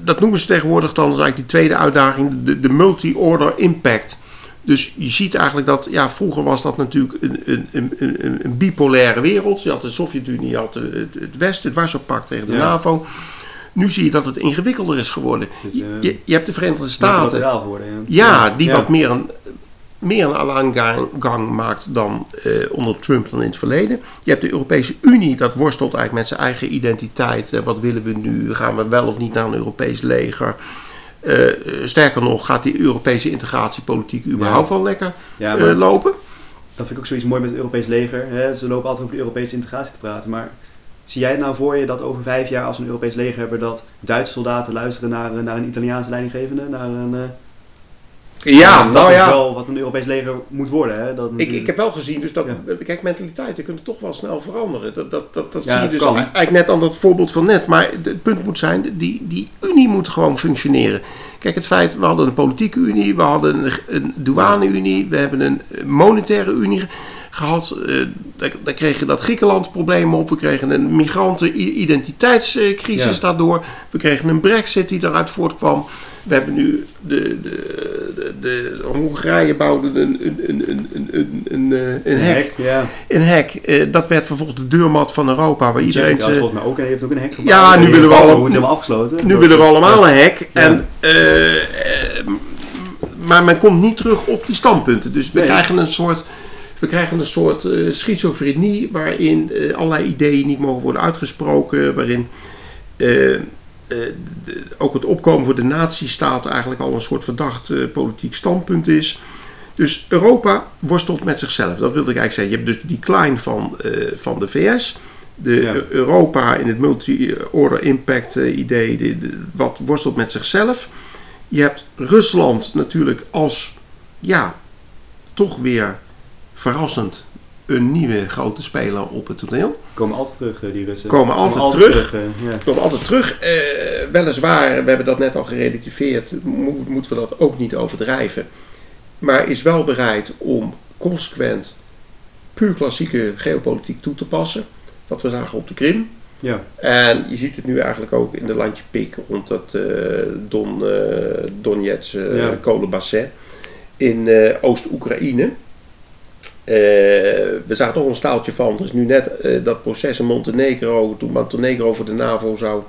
dat noemen ze tegenwoordig dan, dat is eigenlijk die tweede uitdaging, de, de multi-order impact. Dus je ziet eigenlijk dat, ja, vroeger was dat natuurlijk een, een, een, een, een bipolaire wereld. Je had de Sovjet-Unie, je had het, het Westen, het Warschau-pact tegen de Ja. NAVO. Nu zie je dat het ingewikkelder is geworden. Eh, je, je hebt de Verenigde Staten. Ja, ja, die Ja. wat meer een, meer een alleingang gang maakt dan eh, onder Trump dan in het verleden. Je hebt de Europese Unie, dat worstelt eigenlijk met zijn eigen identiteit. Eh, wat willen we nu? Gaan we wel of niet naar een Europees leger? Eh, sterker nog, gaat die Europese integratiepolitiek überhaupt wel lekker Ja, maar lopen? dat vind ik ook zoiets mooi met het Europees leger. Hè? Ze lopen altijd over de Europese integratie te praten. Maar zie jij het nou voor je dat over vijf jaar, als een Europees leger hebben, dat Duitse soldaten luisteren naar, naar een Italiaanse leidinggevende? Naar een, Ja, dat nou is ja. wel wat een Europees leger moet worden. Hè? Dat Ik, ik heb wel gezien, dus dat, Ja. kijk, mentaliteiten kunnen toch wel snel veranderen. Dat, dat, dat, dat Ja, zie je dus kan. eigenlijk net aan dat voorbeeld van net. Maar het punt moet zijn, die, die unie moet gewoon functioneren. Kijk, het feit, we hadden een politieke unie, we hadden een, een douane-unie, we hebben een monetaire unie gehad. Eh, daar, daar kreeg je dat Griekenland probleem op. We kregen een migranten-identiteitscrisis Ja. daardoor. We kregen een brexit die daaruit voortkwam. We hebben nu de, de, de, de Hongarije bouwde een, een, een, een, een, een, een, eh, een hek. Ja. Een hek. Eh, dat werd vervolgens de deurmat van Europa. Waar Iedereen ze- volgens mij ook. Heeft ook een hek gebouwd. Ja, nu En willen we helemaal afgesloten. nu willen we allemaal Ja. een hek. Ja. En, maar men komt niet terug op die standpunten. Dus we Nee. krijgen een soort. We krijgen een soort eh, schizofrenie waarin eh, allerlei ideeën niet mogen worden uitgesproken. Waarin eh, de- ook het opkomen voor de nazistaat eigenlijk al een soort verdacht politiek standpunt is. Dus Europa worstelt met zichzelf. Dat wilde ik eigenlijk zeggen. Je hebt dus die decline van, van de VS. De Ja. Eu- Europa in het multi-order impact idee, de- de- wat worstelt met zichzelf. Je hebt Rusland natuurlijk als, ja, toch weer verrassend een nieuwe grote speler op het toneel. Komen altijd terug, eh, die Russen. Komen altijd terug. eh, ja. Komt altijd terug. Eh, weliswaar, we hebben dat net al gerelativeerd, mo- moeten we dat ook niet overdrijven. Maar is wel bereid om consequent puur klassieke geopolitiek toe te passen. Wat we zagen op de Krim. ja. En je ziet het nu eigenlijk ook in de landje Pik rond dat eh Don, Ja. kolenbassin in Oost-Oekraïne. Eh, we zagen toch een staaltje van. Er is nu net eh, dat proces in Montenegro, toen Montenegro voor de NAVO zou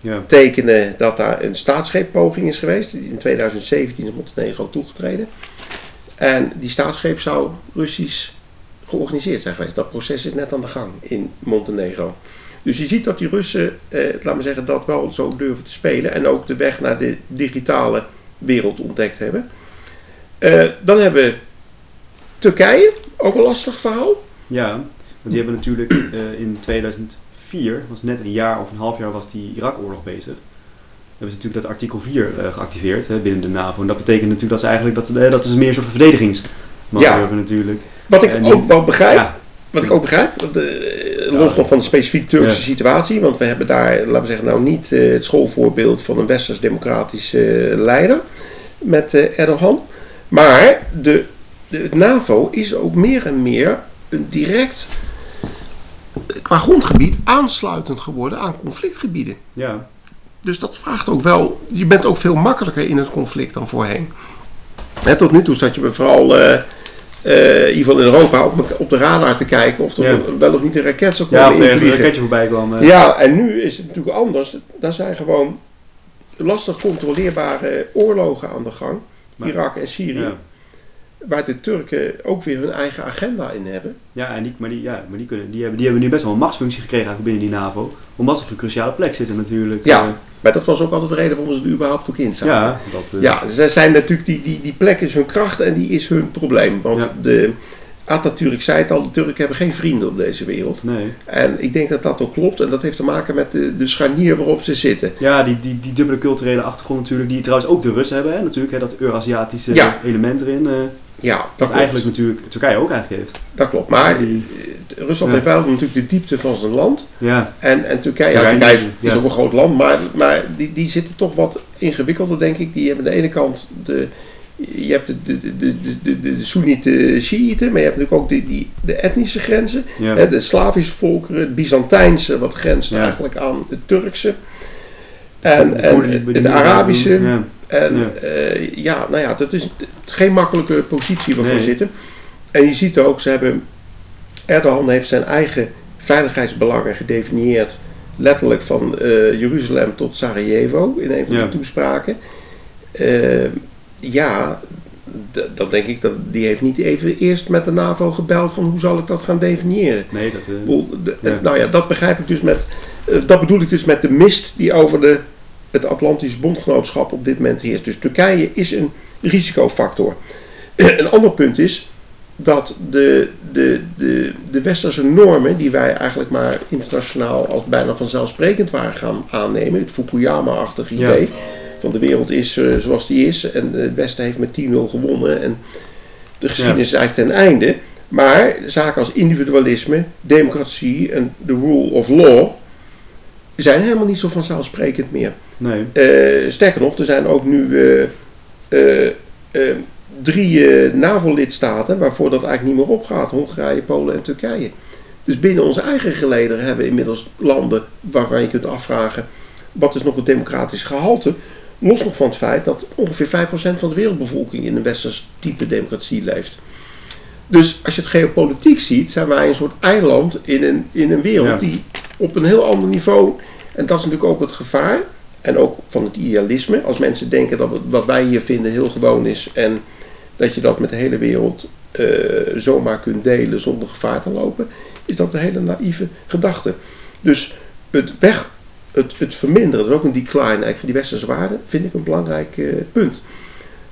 Ja. tekenen, dat daar een staatsgreeppoging is geweest. In 2017 is Montenegro toegetreden. En die staatsgreep zou Russisch georganiseerd zijn geweest. Dat proces is net aan de gang in Montenegro. Dus je ziet dat die Russen, eh, laten we zeggen, dat wel zo durven te spelen. En ook de weg naar de digitale wereld ontdekt hebben. Eh, dan hebben we Turkije, ook een lastig verhaal. Ja, want die hebben natuurlijk eh, in 2004, was net een jaar of een half jaar was die Irak-oorlog bezig. Hebben ze natuurlijk dat artikel 4 eh, geactiveerd hè, binnen de NAVO. En dat betekent natuurlijk dat ze eigenlijk, dat, eh, dat is meer zo'n verdedigingsmacht Ja. hebben natuurlijk. Wat ik En ook wel begrijp. Ja, Wat ik ook begrijp, want, los nog van de specifiek Turkse Ja. situatie, want we hebben daar, laten we zeggen, nou niet het schoolvoorbeeld van een westers-democratische leider met Erdogan. Maar de, de, het NAVO is ook meer en meer een direct, eh, qua grondgebied, aansluitend geworden aan conflictgebieden. Ja, Dus dat vraagt ook wel, je bent ook veel makkelijker in het conflict dan voorheen. Hè, tot nu toe zat je me vooral, eh, in ieder geval in Europa, op, de radar te kijken of er Ja. wel of niet een raket zou ja komen of er een raketje voorbij kwam. Ja, en nu is het natuurlijk anders. Daar zijn gewoon lastig controleerbare oorlogen aan de gang. Maar- Irak en Syrië. Ja. Waar de Turken ook weer hun eigen agenda in hebben. Ja, en die, maar, die, ja, maar die, kunnen, die, hebben, die hebben nu best wel een machtsfunctie gekregen eigenlijk binnen die NAVO. Omdat ze op een cruciale plek zitten natuurlijk. Ja. Eh, Maar dat was ook altijd de reden waarom ze er überhaupt ook in zaten. ja, dat, eh, Ja, ze zijn natuurlijk, die, die, die plek is hun kracht en die is hun probleem. Want Ja. de, Atatürk zei het al, de Turken hebben geen vrienden op deze wereld. Nee. En ik denk dat dat ook klopt. En dat heeft te maken met de, de scharnier waarop ze zitten. Ja, die, die, die dubbele culturele achtergrond natuurlijk, die trouwens ook de Russen hebben, hè, natuurlijk, hè, dat Eurasiatische Ja. element erin. eh, Ja, dat klopt. eigenlijk natuurlijk Turkije ook eigenlijk heeft. Dat klopt. Maar Die- Rusland Ja. heeft wel natuurlijk de diepte van zijn land. Ja, En, en Turkije, ja, Turkije Turkije is, is ook een groot land, maar, maar die, die zitten toch wat ingewikkelder, denk ik. Die hebben aan de ene kant de, je hebt de, de, de, de, de, de Soenieten, Shiiten, maar je hebt natuurlijk ook de, die, de etnische grenzen. ja. Hè, de Slavische volkeren, het Byzantijnse, wat grenst Ja. eigenlijk aan het Turkse. En, De en het doen- Arabische. Ja. En Ja. ja, ja nou ja, dat is geen makkelijke positie waarvoor Nee. zitten. En je ziet ook, ze hebben, Erdogan heeft zijn eigen veiligheidsbelangen gedefinieerd, letterlijk van eh, Jeruzalem tot Sarajevo in een van Ja. de toespraken. Eh, ja, dan denk ik dat die heeft niet even eerst met de NAVO gebeld van hoe zal ik dat gaan definiëren. Nee, dat... eh. Nou ja, dat begrijp ik dus met. eh, dat bedoel ik dus met de mist die over de, het Atlantisch bondgenootschap op dit moment heerst. Dus Turkije is een risicofactor. Een ander punt is dat de, de, de, de westerse normen, die wij eigenlijk maar internationaal als bijna vanzelfsprekend waren gaan aannemen, het Fukuyama-achtige Ja. idee van de wereld is eh, zoals die is en het Westen heeft met 10-0 gewonnen en de geschiedenis is eigenlijk ten einde. Maar zaken als individualisme, democratie en de rule of law zijn helemaal niet zo vanzelfsprekend meer. Nee. Eh, sterker nog, er zijn ook nu eh, eh, drie NAVO-lidstaten waarvoor dat eigenlijk niet meer opgaat: Hongarije, Polen en Turkije. Dus binnen onze eigen geleden hebben we inmiddels landen waarvan je kunt afvragen: wat is nog het democratisch gehalte? Los nog van het feit dat ongeveer 5% van de wereldbevolking in een westers type democratie leeft. Dus als je het geopolitiek ziet, zijn wij een soort eiland in een, in een wereld Ja. die op een heel ander niveau. En dat is natuurlijk ook het gevaar. En ook van het idealisme. Als mensen denken dat wat wij hier vinden heel gewoon is. En dat je dat met de hele wereld eh, zomaar kunt delen zonder gevaar te lopen. Is dat een hele naïeve gedachte. Dus het weg, het, het verminderen, dat is ook een decline eigenlijk van die westerse waarden, vind ik een belangrijk eh, punt.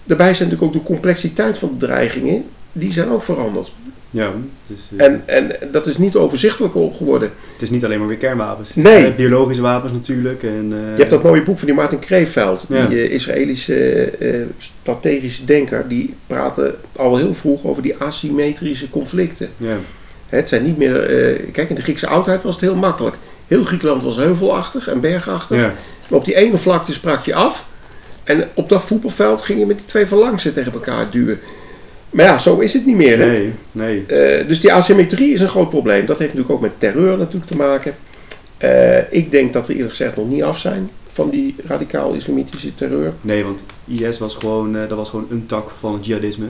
Daarbij zijn natuurlijk ook de complexiteit van de dreigingen, die zijn ook veranderd. Ja, het is, eh, En, en dat is niet overzichtelijker geworden. het is niet alleen maar weer kernwapens. Het Nee. eh, biologische wapens natuurlijk. En, eh, Je hebt dat mooie boek van die Martin Kreeveld, Ja. die Israëlische strategische denker, die praatte al heel vroeg over die asymmetrische conflicten. Ja, Het zijn niet meer, kijk in de Griekse oudheid was het heel makkelijk. Heel Griekenland was heuvelachtig en bergachtig. ja, Maar op die ene vlakte sprak je af. En op dat voetbalveld ging je met die twee phalanxen tegen elkaar duwen. Maar ja, zo is het niet meer. Hè? nee, nee. Eh, dus die asymmetrie is een groot probleem. Dat heeft natuurlijk ook met terreur natuurlijk te maken. Eh, ik denk dat we eerlijk gezegd nog niet af zijn van die radicaal-islamitische terreur. Nee, want IS was gewoon, eh, dat was gewoon een tak van het jihadisme.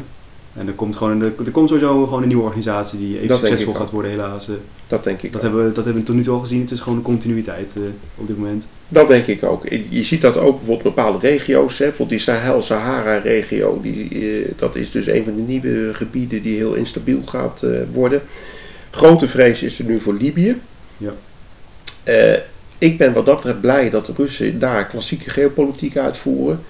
En er komt, gewoon er komt sowieso gewoon een nieuwe organisatie die even Dat succesvol gaat ook. worden helaas. eh. Dat denk ik Dat ook. hebben, we, dat hebben we tot nu toe al gezien. Het is gewoon een continuïteit eh, op dit moment. Dat denk ik ook. Je ziet dat ook bijvoorbeeld bepaalde regio's. Hè, bijvoorbeeld die Sahel-Sahara-regio. Die, eh, dat is dus een van de nieuwe gebieden die heel instabiel gaat worden. Grote vrees is er nu voor Libië. Ja. Ik ben wat dat betreft blij dat de Russen daar klassieke geopolitiek uitvoeren.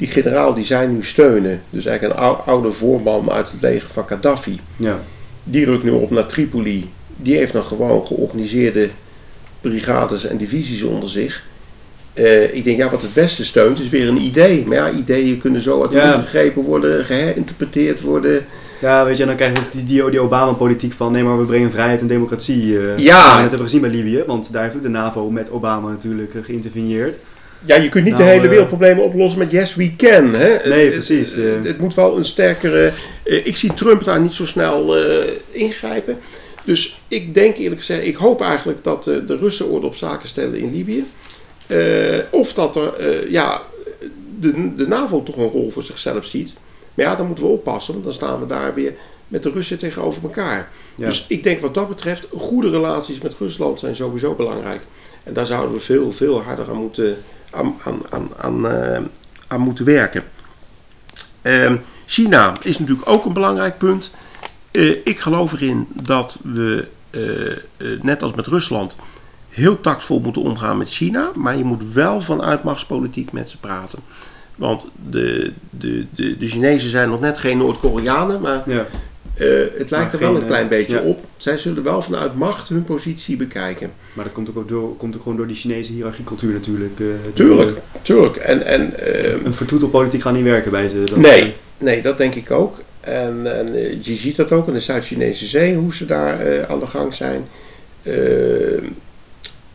Die generaal die zij nu steunen, dus eigenlijk een ou- oude voorman uit het leger van Gaddafi, Ja, die rukt nu op naar Tripoli. Die heeft nog gewoon georganiseerde brigades en divisies onder zich. Eh, ik denk, ja, wat het Westen steunt is weer een idee. Maar ja, ideeën kunnen zo uit de Ja. gegrepen worden, geherinterpreteerd worden. Ja, weet je, en dan krijg je die, die, die Obama-politiek van nee, maar we brengen vrijheid en democratie. eh Ja. we net hebben gezien bij Libië, want daar heeft ook de NAVO met Obama natuurlijk eh, geïnterveneerd. Ja, je kunt niet Nou, de hele eh, wereldproblemen oplossen met yes we can. Hè? Nee, precies, Het, eh. het- het moet wel een sterkere... eh, ik zie Trump daar niet zo snel ingrijpen. Dus ik denk eerlijk gezegd, ik hoop eigenlijk dat de Russen orde op zaken stellen in Libië. Of dat er, ja, de, de NAVO toch een rol voor zichzelf ziet. Maar ja, dan moeten we oppassen, want dan staan we daar weer met de Russen tegenover elkaar. Ja. Dus ik denk wat dat betreft, goede relaties met Rusland zijn sowieso belangrijk. En daar zouden we veel, veel harder aan moeten, aan, aan, aan, aan, eh, moeten werken. Ehm, China is natuurlijk ook een belangrijk punt. Eh, ik geloof erin dat we, eh, net als met Rusland, heel tactvol moeten omgaan met China. Maar je moet wel vanuit machtspolitiek met ze praten. Want de, de, de, de Chinezen zijn nog net geen Noord-Koreanen, maar ja. Eh, het lijkt er wel een klein eh, beetje ja. op. Zij zullen wel vanuit macht hun positie bekijken. Maar dat komt ook, door, komt ook gewoon door die Chinese hiërarchiecultuur natuurlijk. eh, Tuurlijk, tuurlijk. En, en, eh, Een vertoetelpolitiek gaat niet werken bij ze. Dat, Nee. nee, dat denk ik ook. En, en je ziet dat ook in de Zuid-Chinese Zee, hoe ze daar aan de gang zijn. Eh,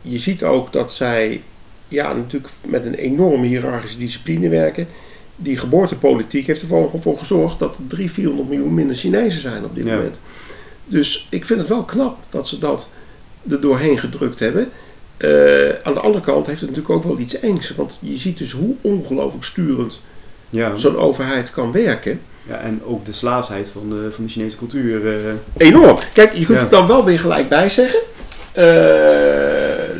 je ziet ook dat zij ja, natuurlijk met een enorme hiërarchische discipline werken. Die geboortepolitiek heeft ervoor voor gezorgd dat er 300, 400 miljoen minder Chinezen zijn op dit Ja. moment. Dus ik vind het wel knap dat ze dat er doorheen gedrukt hebben. Eh, aan de andere kant heeft het natuurlijk ook wel iets engs. Want je ziet dus hoe ongelooflijk sturend ja. zo'n overheid kan werken. ja, en ook de slaafsheid van de, van de Chinese cultuur. eh, Enorm. Kijk, je kunt Ja. er dan wel weer gelijk bij zeggen. eh,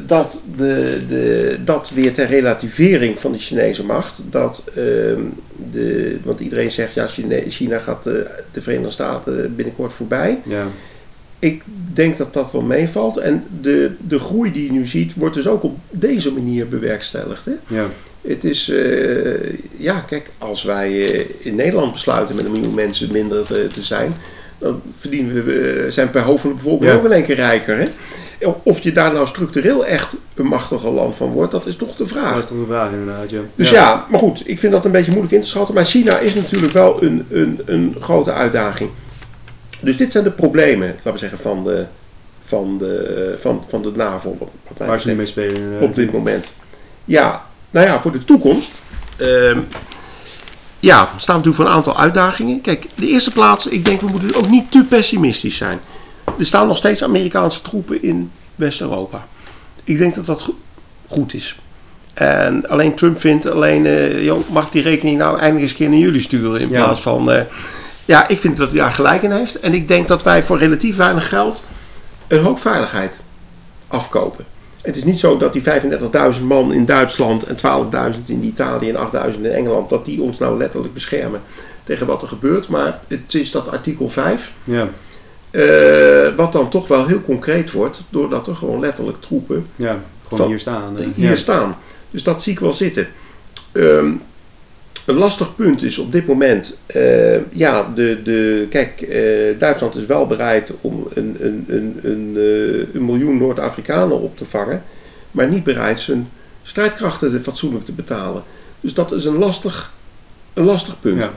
dat, de, de, dat weer ter relativering van de Chinese macht. Dat, ehm, de, want iedereen zegt, ja, China, China gaat de, de Verenigde Staten binnenkort voorbij. ja. Ik denk dat dat wel meevalt. En de, de groei die je nu ziet, wordt dus ook op deze manier bewerkstelligd. Hè? Ja. Het is, eh, ja, kijk, als wij eh, in Nederland besluiten met een miljoen mensen minder te, te zijn, dan verdienen we, eh, zijn per hoofd van de bevolking Ja. ook in één keer rijker. Hè? Of je daar nou structureel echt een machtiger land van wordt, dat is toch de vraag. Dat is toch de vraag inderdaad, ja. Dus ja. maar goed, ik vind dat een beetje moeilijk in te schatten. Maar China is natuurlijk wel een, een, een grote uitdaging. Dus dit zijn de problemen, laten we zeggen, van de, van de, van, van de NAVO. Waar ze nu mee spelen. op dit moment. Ja, nou ja, voor de toekomst. ehm, ja, staan natuurlijk voor een aantal uitdagingen. Kijk, de eerste plaats, ik denk we moeten ook niet te pessimistisch zijn. Er staan nog steeds Amerikaanse troepen in West-Europa. Ik denk dat dat go- goed is. En alleen Trump vindt, alleen, eh, joh, mag ik die rekening nou eindelijk eens een keer naar jullie sturen in Ja. plaats van... eh, ja, ik vind dat hij daar gelijk in heeft. En ik denk dat wij voor relatief weinig geld een hoop veiligheid afkopen. Het is niet zo dat die 35.000 man in Duitsland en 12.000 in Italië en 8.000 in Engeland, dat die ons nou letterlijk beschermen tegen wat er gebeurt. Maar het is dat artikel 5, Ja, eh, wat dan toch wel heel concreet wordt, doordat er gewoon letterlijk troepen ja, gewoon Van- hier staan. hier ja. staan. Dus dat zie ik wel zitten. Ehm, een lastig punt is op dit moment, eh, ja, de, de, kijk, eh, Duitsland is wel bereid om een, een, een, een, een miljoen Noord-Afrikanen op te vangen, maar niet bereid zijn strijdkrachten te- fatsoenlijk te betalen. Dus dat is een lastig, een lastig punt. Ja.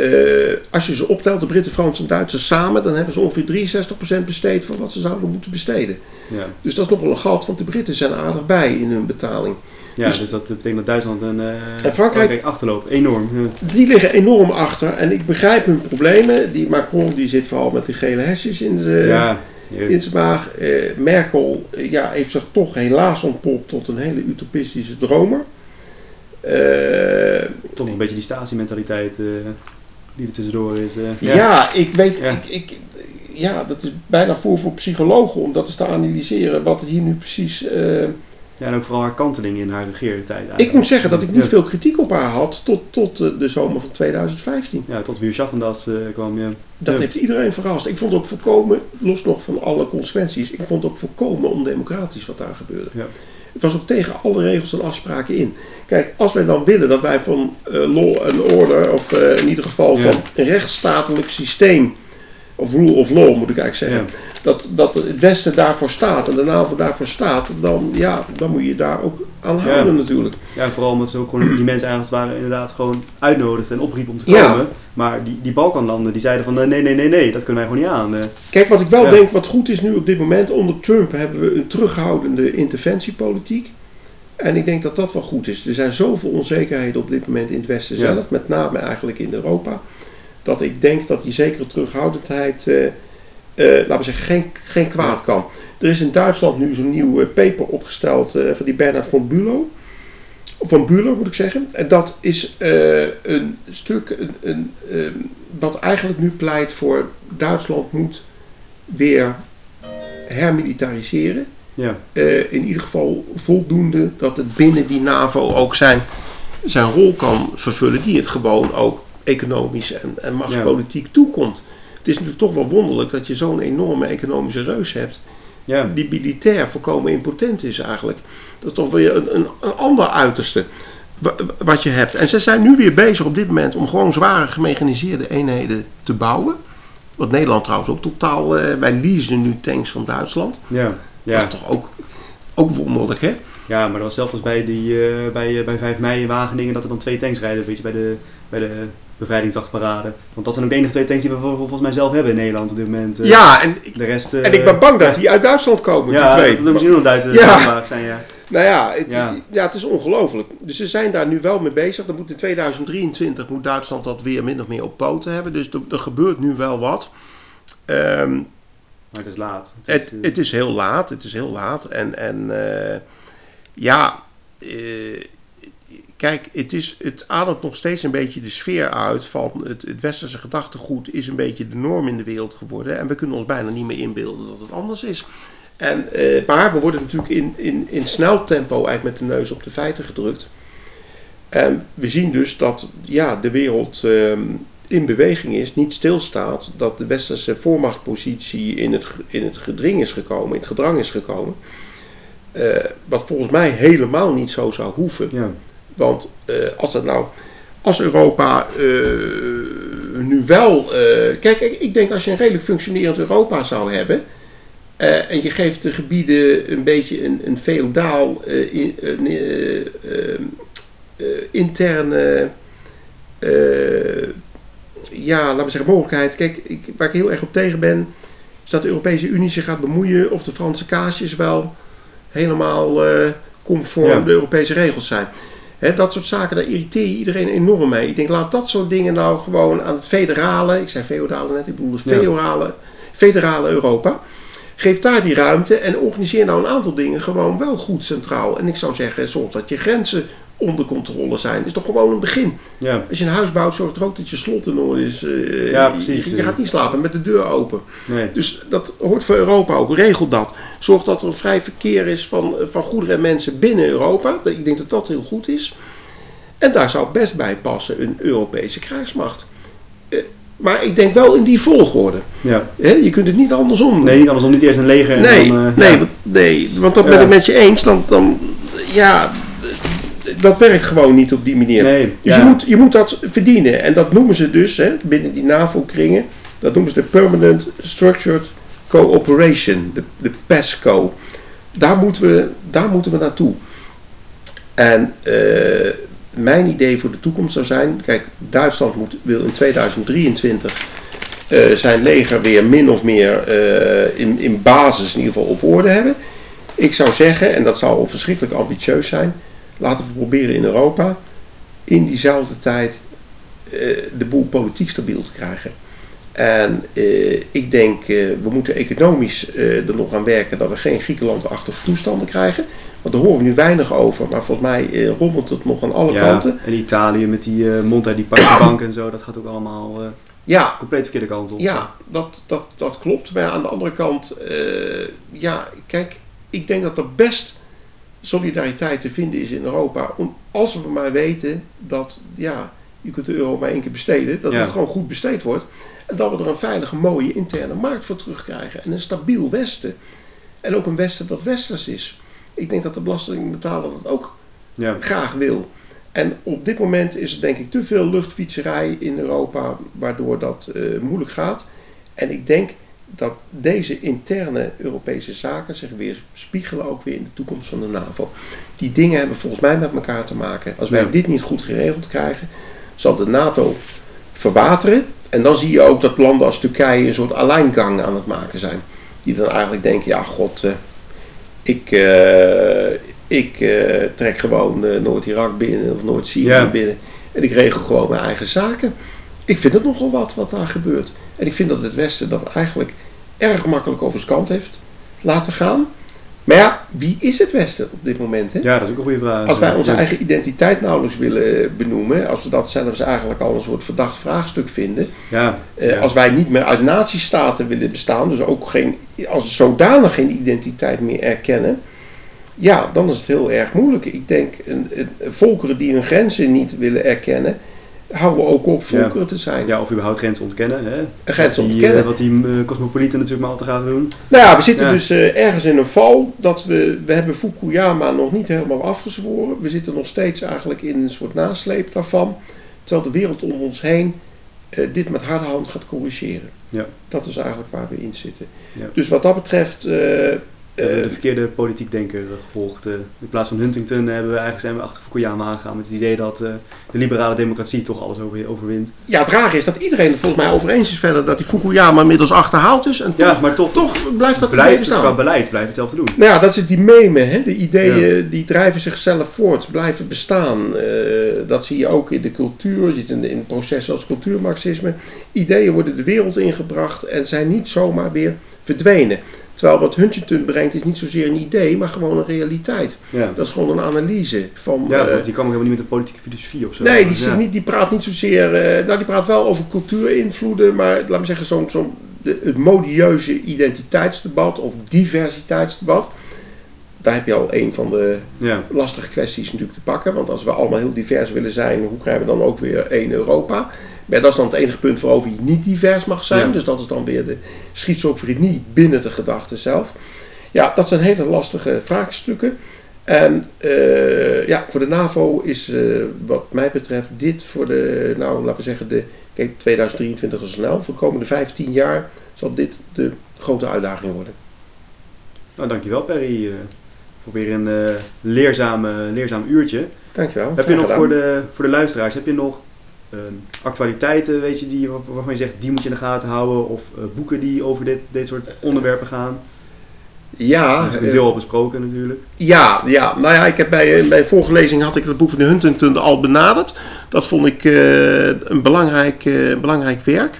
Eh, als je ze optelt, de Britten, Fransen en Duitsers samen, dan hebben ze ongeveer 63% besteed van wat ze zouden moeten besteden. Ja. Dus dat is nog wel een gat, want de Britten zijn aardig bij in hun betaling. ja, Dus- dus dat betekent dat Duitsland en, eh, En Frankrijk- achterloopt. Enorm. Ja. Die liggen enorm achter en ik begrijp hun problemen. Die Macron die zit vooral met die gele hesjes in, de, ja, in zijn maag. Eh, Merkel ja, heeft zich toch helaas ontpopt tot een hele utopistische dromer. Toch een beetje die statiementaliteit die er tussendoor is. eh. ja. ik weet, Ja. Ik, ik, ja, dat is bijna voor voor psychologen om dat eens te analyseren wat hier nu precies... eh, Ja, en ook vooral haar kanteling in haar regeertijd. ik eigenlijk. moet zeggen dat ik niet Ja. veel kritiek op haar had tot, tot eh, de zomer van 2015. Ja, tot weer Schaffendas eh kwam. Ja. Dat Ja. heeft iedereen verrast. Ik vond ook volkomen, los nog van alle consequenties, ik vond ook volkomen ondemocratisch wat daar gebeurde. Het was ook tegen alle regels en afspraken in. Kijk, als wij dan willen dat wij van eh, law and order, of eh, in ieder geval Ja. van een rechtsstatelijk systeem, of rule of law moet ik eigenlijk zeggen, Ja. dat, dat het Westen daarvoor staat en de NAVO daarvoor staat, dan, ja, dan moet je daar ook aan houden natuurlijk. ja, vooral omdat ze ook gewoon die mensen eigenlijk als het ware inderdaad gewoon uitnodigden en opriepen om te Ja. komen. Maar die, die Balkanlanden die zeiden van eh, nee, nee, nee, nee, dat kunnen wij gewoon niet aan. Eh, Kijk, wat ik wel Ja. denk, wat goed is nu op dit moment, onder Trump hebben we een terughoudende interventiepolitiek. En ik denk dat dat wel goed is. Er zijn zoveel onzekerheden op dit moment in het Westen Ja. zelf, met name eigenlijk in Europa, dat ik denk dat die zekere terughoudendheid, eh, eh, laten we zeggen, geen, geen kwaad kan. Er is in Duitsland nu zo'n nieuw eh, paper opgesteld eh, van die Bernard von Bülow. Van Bülow moet ik zeggen. En dat is eh, een stuk een, een, ehm, wat eigenlijk nu pleit voor Duitsland moet weer hermilitariseren. ja, in ieder geval voldoende dat het binnen die NAVO ook zijn, zijn rol kan vervullen, die het gewoon ook economisch en, en machtspolitiek toekomt. Het is natuurlijk toch wel wonderlijk dat je zo'n enorme economische reus hebt, ja, die militair volkomen impotent is eigenlijk. Dat is toch weer een, een, een ander uiterste wa- wat je hebt. En ze zijn nu weer bezig op dit moment om gewoon zware gemechaniseerde eenheden te bouwen. Wat Nederland trouwens ook totaal, eh, wij leasen nu tanks van Duitsland. ja, Dat ja. is toch ook, ook wonderlijk, hè? Ja, maar dat was zelfs als bij, die, eh, bij, eh, bij 5 mei in Wageningen dat er dan twee tanks rijden, weet je, bij de, bij de bevrijdingsdagparade. Want dat zijn ook de enige twee tanks die we vol- volgens mij zelf hebben in Nederland op dit moment. eh. Ja, en, ik- De rest... en ik ben bang dat die uit Duitsland komen, Ja, die twee. dat er misschien nog Duitse Ja. zijn, ja. Nou ja, het, Ja. ja. het is ongelooflijk. Dus ze zijn daar nu wel mee bezig. Dan moet in 2023 moet Duitsland dat weer min of meer op poten hebben. Dus er, er gebeurt nu wel wat. Ehm, Maar het is laat. het, is, het is heel laat. Het is heel laat. En, en ja, eh, kijk, het, is, het ademt nog steeds een beetje de sfeer uit van het, westerse gedachtegoed is een beetje de norm in de wereld geworden. En we kunnen ons bijna niet meer inbeelden dat het anders is. En, eh, maar we worden natuurlijk in, in, in snel tempo eigenlijk met de neus op de feiten gedrukt. En we zien dus dat ja, de wereld ehm, in beweging is, niet stilstaat. Dat de westerse voormachtpositie in het, in het gedring is gekomen, in het gedrang is gekomen. Eh, wat volgens mij helemaal niet zo zou hoeven. ja, Want eh, als het nou, als Europa eh, nu wel. kijk, ik, ik denk als je een redelijk functionerend Europa zou hebben. en je geeft de gebieden een beetje een, een feodaal in- interne. ja, laten we zeggen, mogelijkheid. Kijk, ik, waar ik heel erg op tegen ben. Is dat de Europese Unie zich gaat bemoeien. of de Franse kaasjes wel helemaal eh, conform Ja. de Europese regels zijn. Dat soort zaken, daar irriteer je iedereen enorm mee. Ik denk, laat dat soort dingen nou gewoon aan het federale, ik zei feodale net, ik bedoel het Ja. federale, federale Europa. Geef daar die ruimte en organiseer nou een aantal dingen gewoon wel goed centraal. En ik zou zeggen, zorg dat je grenzen onder controle zijn. is toch gewoon een begin. ja, Als je een huis bouwt, zorg er ook dat je slot in orde is. Ja, precies. Je, je gaat niet slapen met de deur open. nee. Dus dat hoort voor Europa ook. Regel dat. Zorg dat er een vrij verkeer is van, van goederen en mensen binnen Europa. Dat- Ik denk dat dat heel goed is. En daar zou best bij passen een Europese krijgsmacht. Eh, Maar ik denk wel in die volgorde. Ja. Je kunt het niet andersom doen. Nee, niet andersom, niet eerst een leger en Nee, dan... eh, nee, ja. nee, want dat ben ik met je eens. Dan, dan, ja, dat werkt gewoon niet op die manier. Nee, Dus ja. je, moet, je moet dat verdienen. En dat noemen ze dus hè, binnen die NAVO-kringen. Dat noemen ze de Permanent Structured Cooperation, de, de PESCO. Daar moeten, we, daar moeten we naartoe. En eh, mijn idee voor de toekomst zou zijn: kijk, Duitsland moet, wil in 2023 eh, zijn leger weer min of meer eh, in, in basis in ieder geval op orde hebben. Ik zou zeggen, en dat zou verschrikkelijk ambitieus zijn, laten we proberen in Europa in diezelfde tijd eh, de boel politiek stabiel te krijgen. En eh, ik denk, eh, we moeten economisch eh, er nog aan werken dat we geen Griekenland-achtige toestanden krijgen. Want daar horen we nu weinig over, maar volgens mij rommelt het nog aan alle ja, kanten. en Italië met die eh Monta, die bank en zo, dat gaat ook allemaal eh, Ja, compleet verkeerde kant op. Ja, dat, dat, dat klopt. Maar aan de andere kant, ja, kijk, ik denk dat er best solidariteit te vinden is in Europa. Om, als we maar weten dat, ja, je kunt de euro maar één keer besteden, dat Ja. het gewoon goed besteed wordt. En dat we er een veilige, mooie interne markt voor terugkrijgen. En een stabiel Westen. En ook een Westen dat Westers is. Ik denk dat de belastingbetaler dat ook Ja, graag wil. En op dit moment is er denk ik te veel luchtfietserij in Europa, waardoor dat eh, moeilijk gaat. En ik denk dat deze interne Europese zaken zich weer spiegelen ook weer in de toekomst van de NAVO. Die dingen hebben volgens mij met elkaar te maken. Als wij Ja. dit niet goed geregeld krijgen, zal de NATO verwateren. En dan zie je ook dat landen als Turkije een soort alleingang aan het maken zijn. Die dan eigenlijk denken, ja god, eh, ik, eh, ik eh, trek gewoon Noord-Irak binnen of Noord-Syrië Ja. binnen. En ik regel gewoon mijn eigen zaken. Ik vind het nogal wat wat daar gebeurt. En ik vind dat het Westen dat eigenlijk erg makkelijk over zijn kant heeft laten gaan. Maar ja, wie is het Westen op dit moment? Hè? Ja, dat is ook een goede vraag. Als wij onze eigen identiteit nauwelijks willen benoemen, als we dat zelfs eigenlijk al een soort verdacht vraagstuk vinden, Ja, eh, ja. als wij niet meer uit natiestaten willen bestaan, dus ook geen, als zodanig geen identiteit meer erkennen, ja, dan is het heel erg moeilijk. Ik denk, een, een- volkeren die hun grenzen niet willen erkennen, houden ook op volkeren te zijn. ja, of überhaupt grenzen ontkennen. Hè? Grens die, ontkennen. Wat die eh, cosmopolieten natuurlijk maar al te gaan doen. Nou ja, we zitten Ja. dus eh, ergens in een val dat we, we hebben Fukuyama nog niet helemaal afgezworen. We zitten nog steeds eigenlijk in een soort nasleep daarvan. Terwijl de wereld om ons heen dit met harde hand gaat corrigeren. Ja. Dat is eigenlijk waar we in zitten. Ja. Dus wat dat betreft, eh, eh, de verkeerde politiek denker eh, gevolgd. eh. in plaats van Huntington hebben we eigenlijk zijn we achter Fukuyama aangegaan met het idee dat eh, de liberale democratie toch alles over, overwint. ja, het rare is dat iedereen het volgens mij over eens is verder dat die Fukuyama inmiddels achterhaald is. En Ja, toch, maar toch, toch blijft dat blijft het staan. qua beleid blijft hetzelfde doen. Nou ja, dat is die meme, hè? de ideeën die drijven zichzelf voort, blijven bestaan. Eh, dat zie je ook in de cultuur, je ziet in, in processen als cultuurmarxisme. Ideeën worden de wereld ingebracht en zijn niet zomaar weer verdwenen. Terwijl wat Huntington brengt is niet zozeer een idee, maar gewoon een realiteit. Ja, Dat is gewoon een analyse van... ja eh, want die kwam helemaal niet met de politieke filosofie of zo. Nee, die, Ja. niet, die praat niet zozeer. eh, nou, die praat wel over cultuurinvloeden, maar laat me zeggen, zo'n de- het modieuze identiteitsdebat of diversiteitsdebat. Daar heb je al een van de Ja, lastige kwesties natuurlijk te pakken. Want als we allemaal heel divers willen zijn, hoe krijgen we dan ook weer één Europa? Maar dat is dan het enige punt waarover je niet divers mag zijn. Ja. Dus dat is dan weer de schizofrenie binnen de gedachte zelf. Ja, dat zijn hele lastige vraagstukken. En eh, ja, voor de NAVO is eh, wat mij betreft dit voor de, nou laten we zeggen, de, kijk 2023 is snel. Voor de komende 15 jaar zal dit de grote uitdaging worden. nou dankjewel Perry eh, voor weer een leerzaam, leerzaam uurtje. Dankjewel. Heb je nog gedaan. voor de, voor de luisteraars, heb je nog actualiteiten, weet je, die, waar- waarvan je zegt, die moet je in de gaten houden? Of eh, boeken die over dit, dit soort onderwerpen gaan? Ja, Dat is eh, een deel al besproken natuurlijk. Ja, ja, nou ja, ik heb bij, mijn vorige lezing had ik het boek van de Huntington al benaderd. Dat vond ik eh, een belangrijk, eh, belangrijk werk.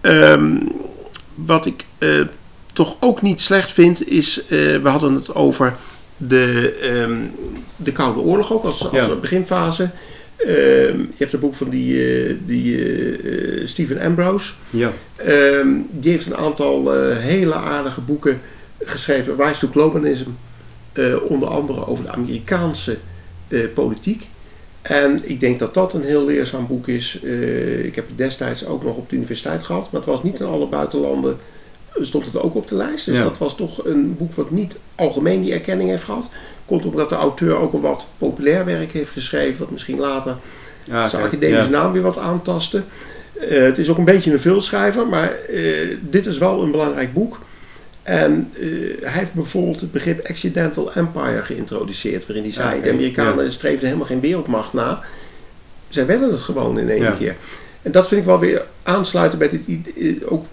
Ehm, wat ik eh, toch ook niet slecht vind, is, eh, we hadden het over de, ehm, de Koude Oorlog ook als, als Ja. beginfase. Ehm, je hebt het boek van die, eh, die eh, eh, Stephen Ambrose. Ja, Ehm, die heeft een aantal hele aardige boeken geschreven. Rise to Globalism. onder andere over de Amerikaanse politiek. En ik denk dat dat een heel leerzaam boek is. Ik heb het destijds ook nog op de universiteit gehad. Maar het was niet in alle buitenlanden. Stond het ook op de lijst. Dus Ja. dat was toch een boek wat niet algemeen die erkenning heeft gehad. Komt omdat de auteur ook een wat populair werk heeft geschreven. Wat misschien later ja, zijn academische ja. naam weer wat aantasten. Eh, het is ook een beetje een veelschrijver, maar eh, dit is wel een belangrijk boek. En eh, hij heeft bijvoorbeeld het begrip Accidental Empire geïntroduceerd, waarin hij zei: Ah, oké, de Amerikanen streefden helemaal geen wereldmacht na. Zij werden het gewoon in één keer. En dat vind ik wel weer aansluiten bij dit, idee- ook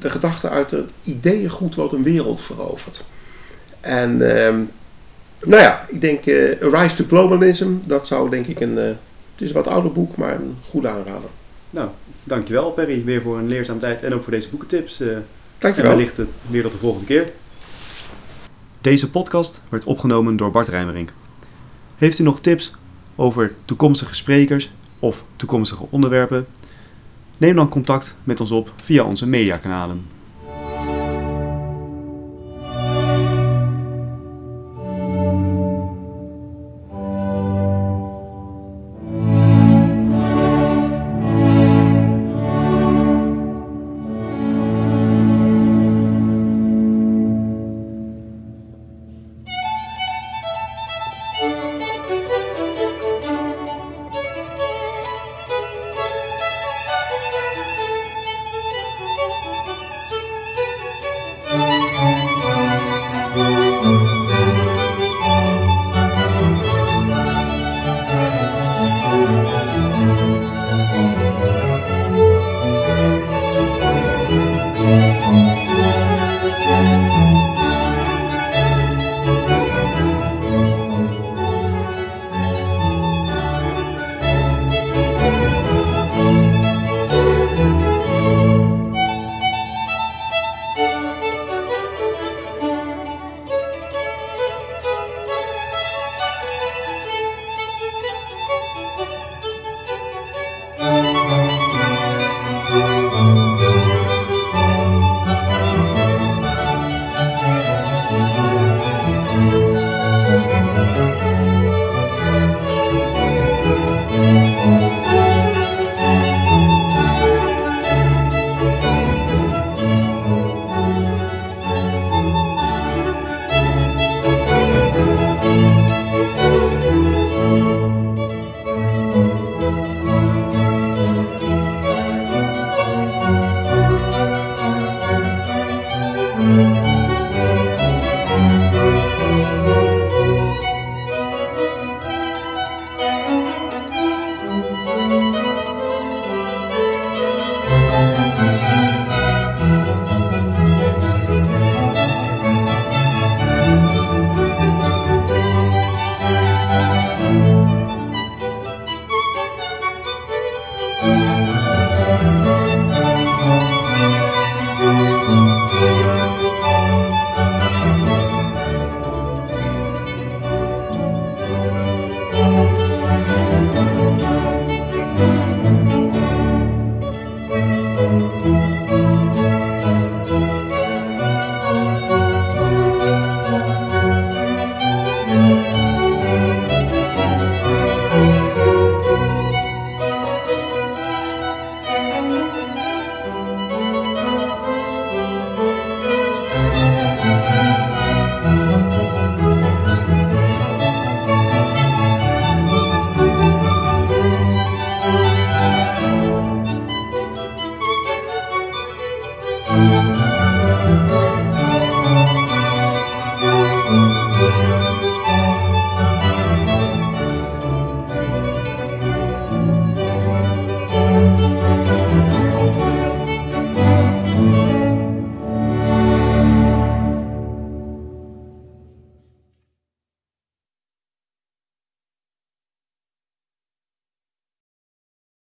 de gedachte uit het ideeëngoed wat een wereld verovert. En ehm, nou ja, ik denk eh, A Rise to Globalism, dat zou denk ik een. eh, het is een wat ouder boek, maar een goede aanrader. Nou, dankjewel Perry weer voor een leerzaam tijd en ook voor deze boekentips. eh, en Dankjewel. wellicht eh, weer tot de volgende keer. Deze podcast werd opgenomen door Bart Rijmerink. Heeft u nog tips over toekomstige sprekers of toekomstige onderwerpen? Neem dan contact met ons op via onze mediakanalen.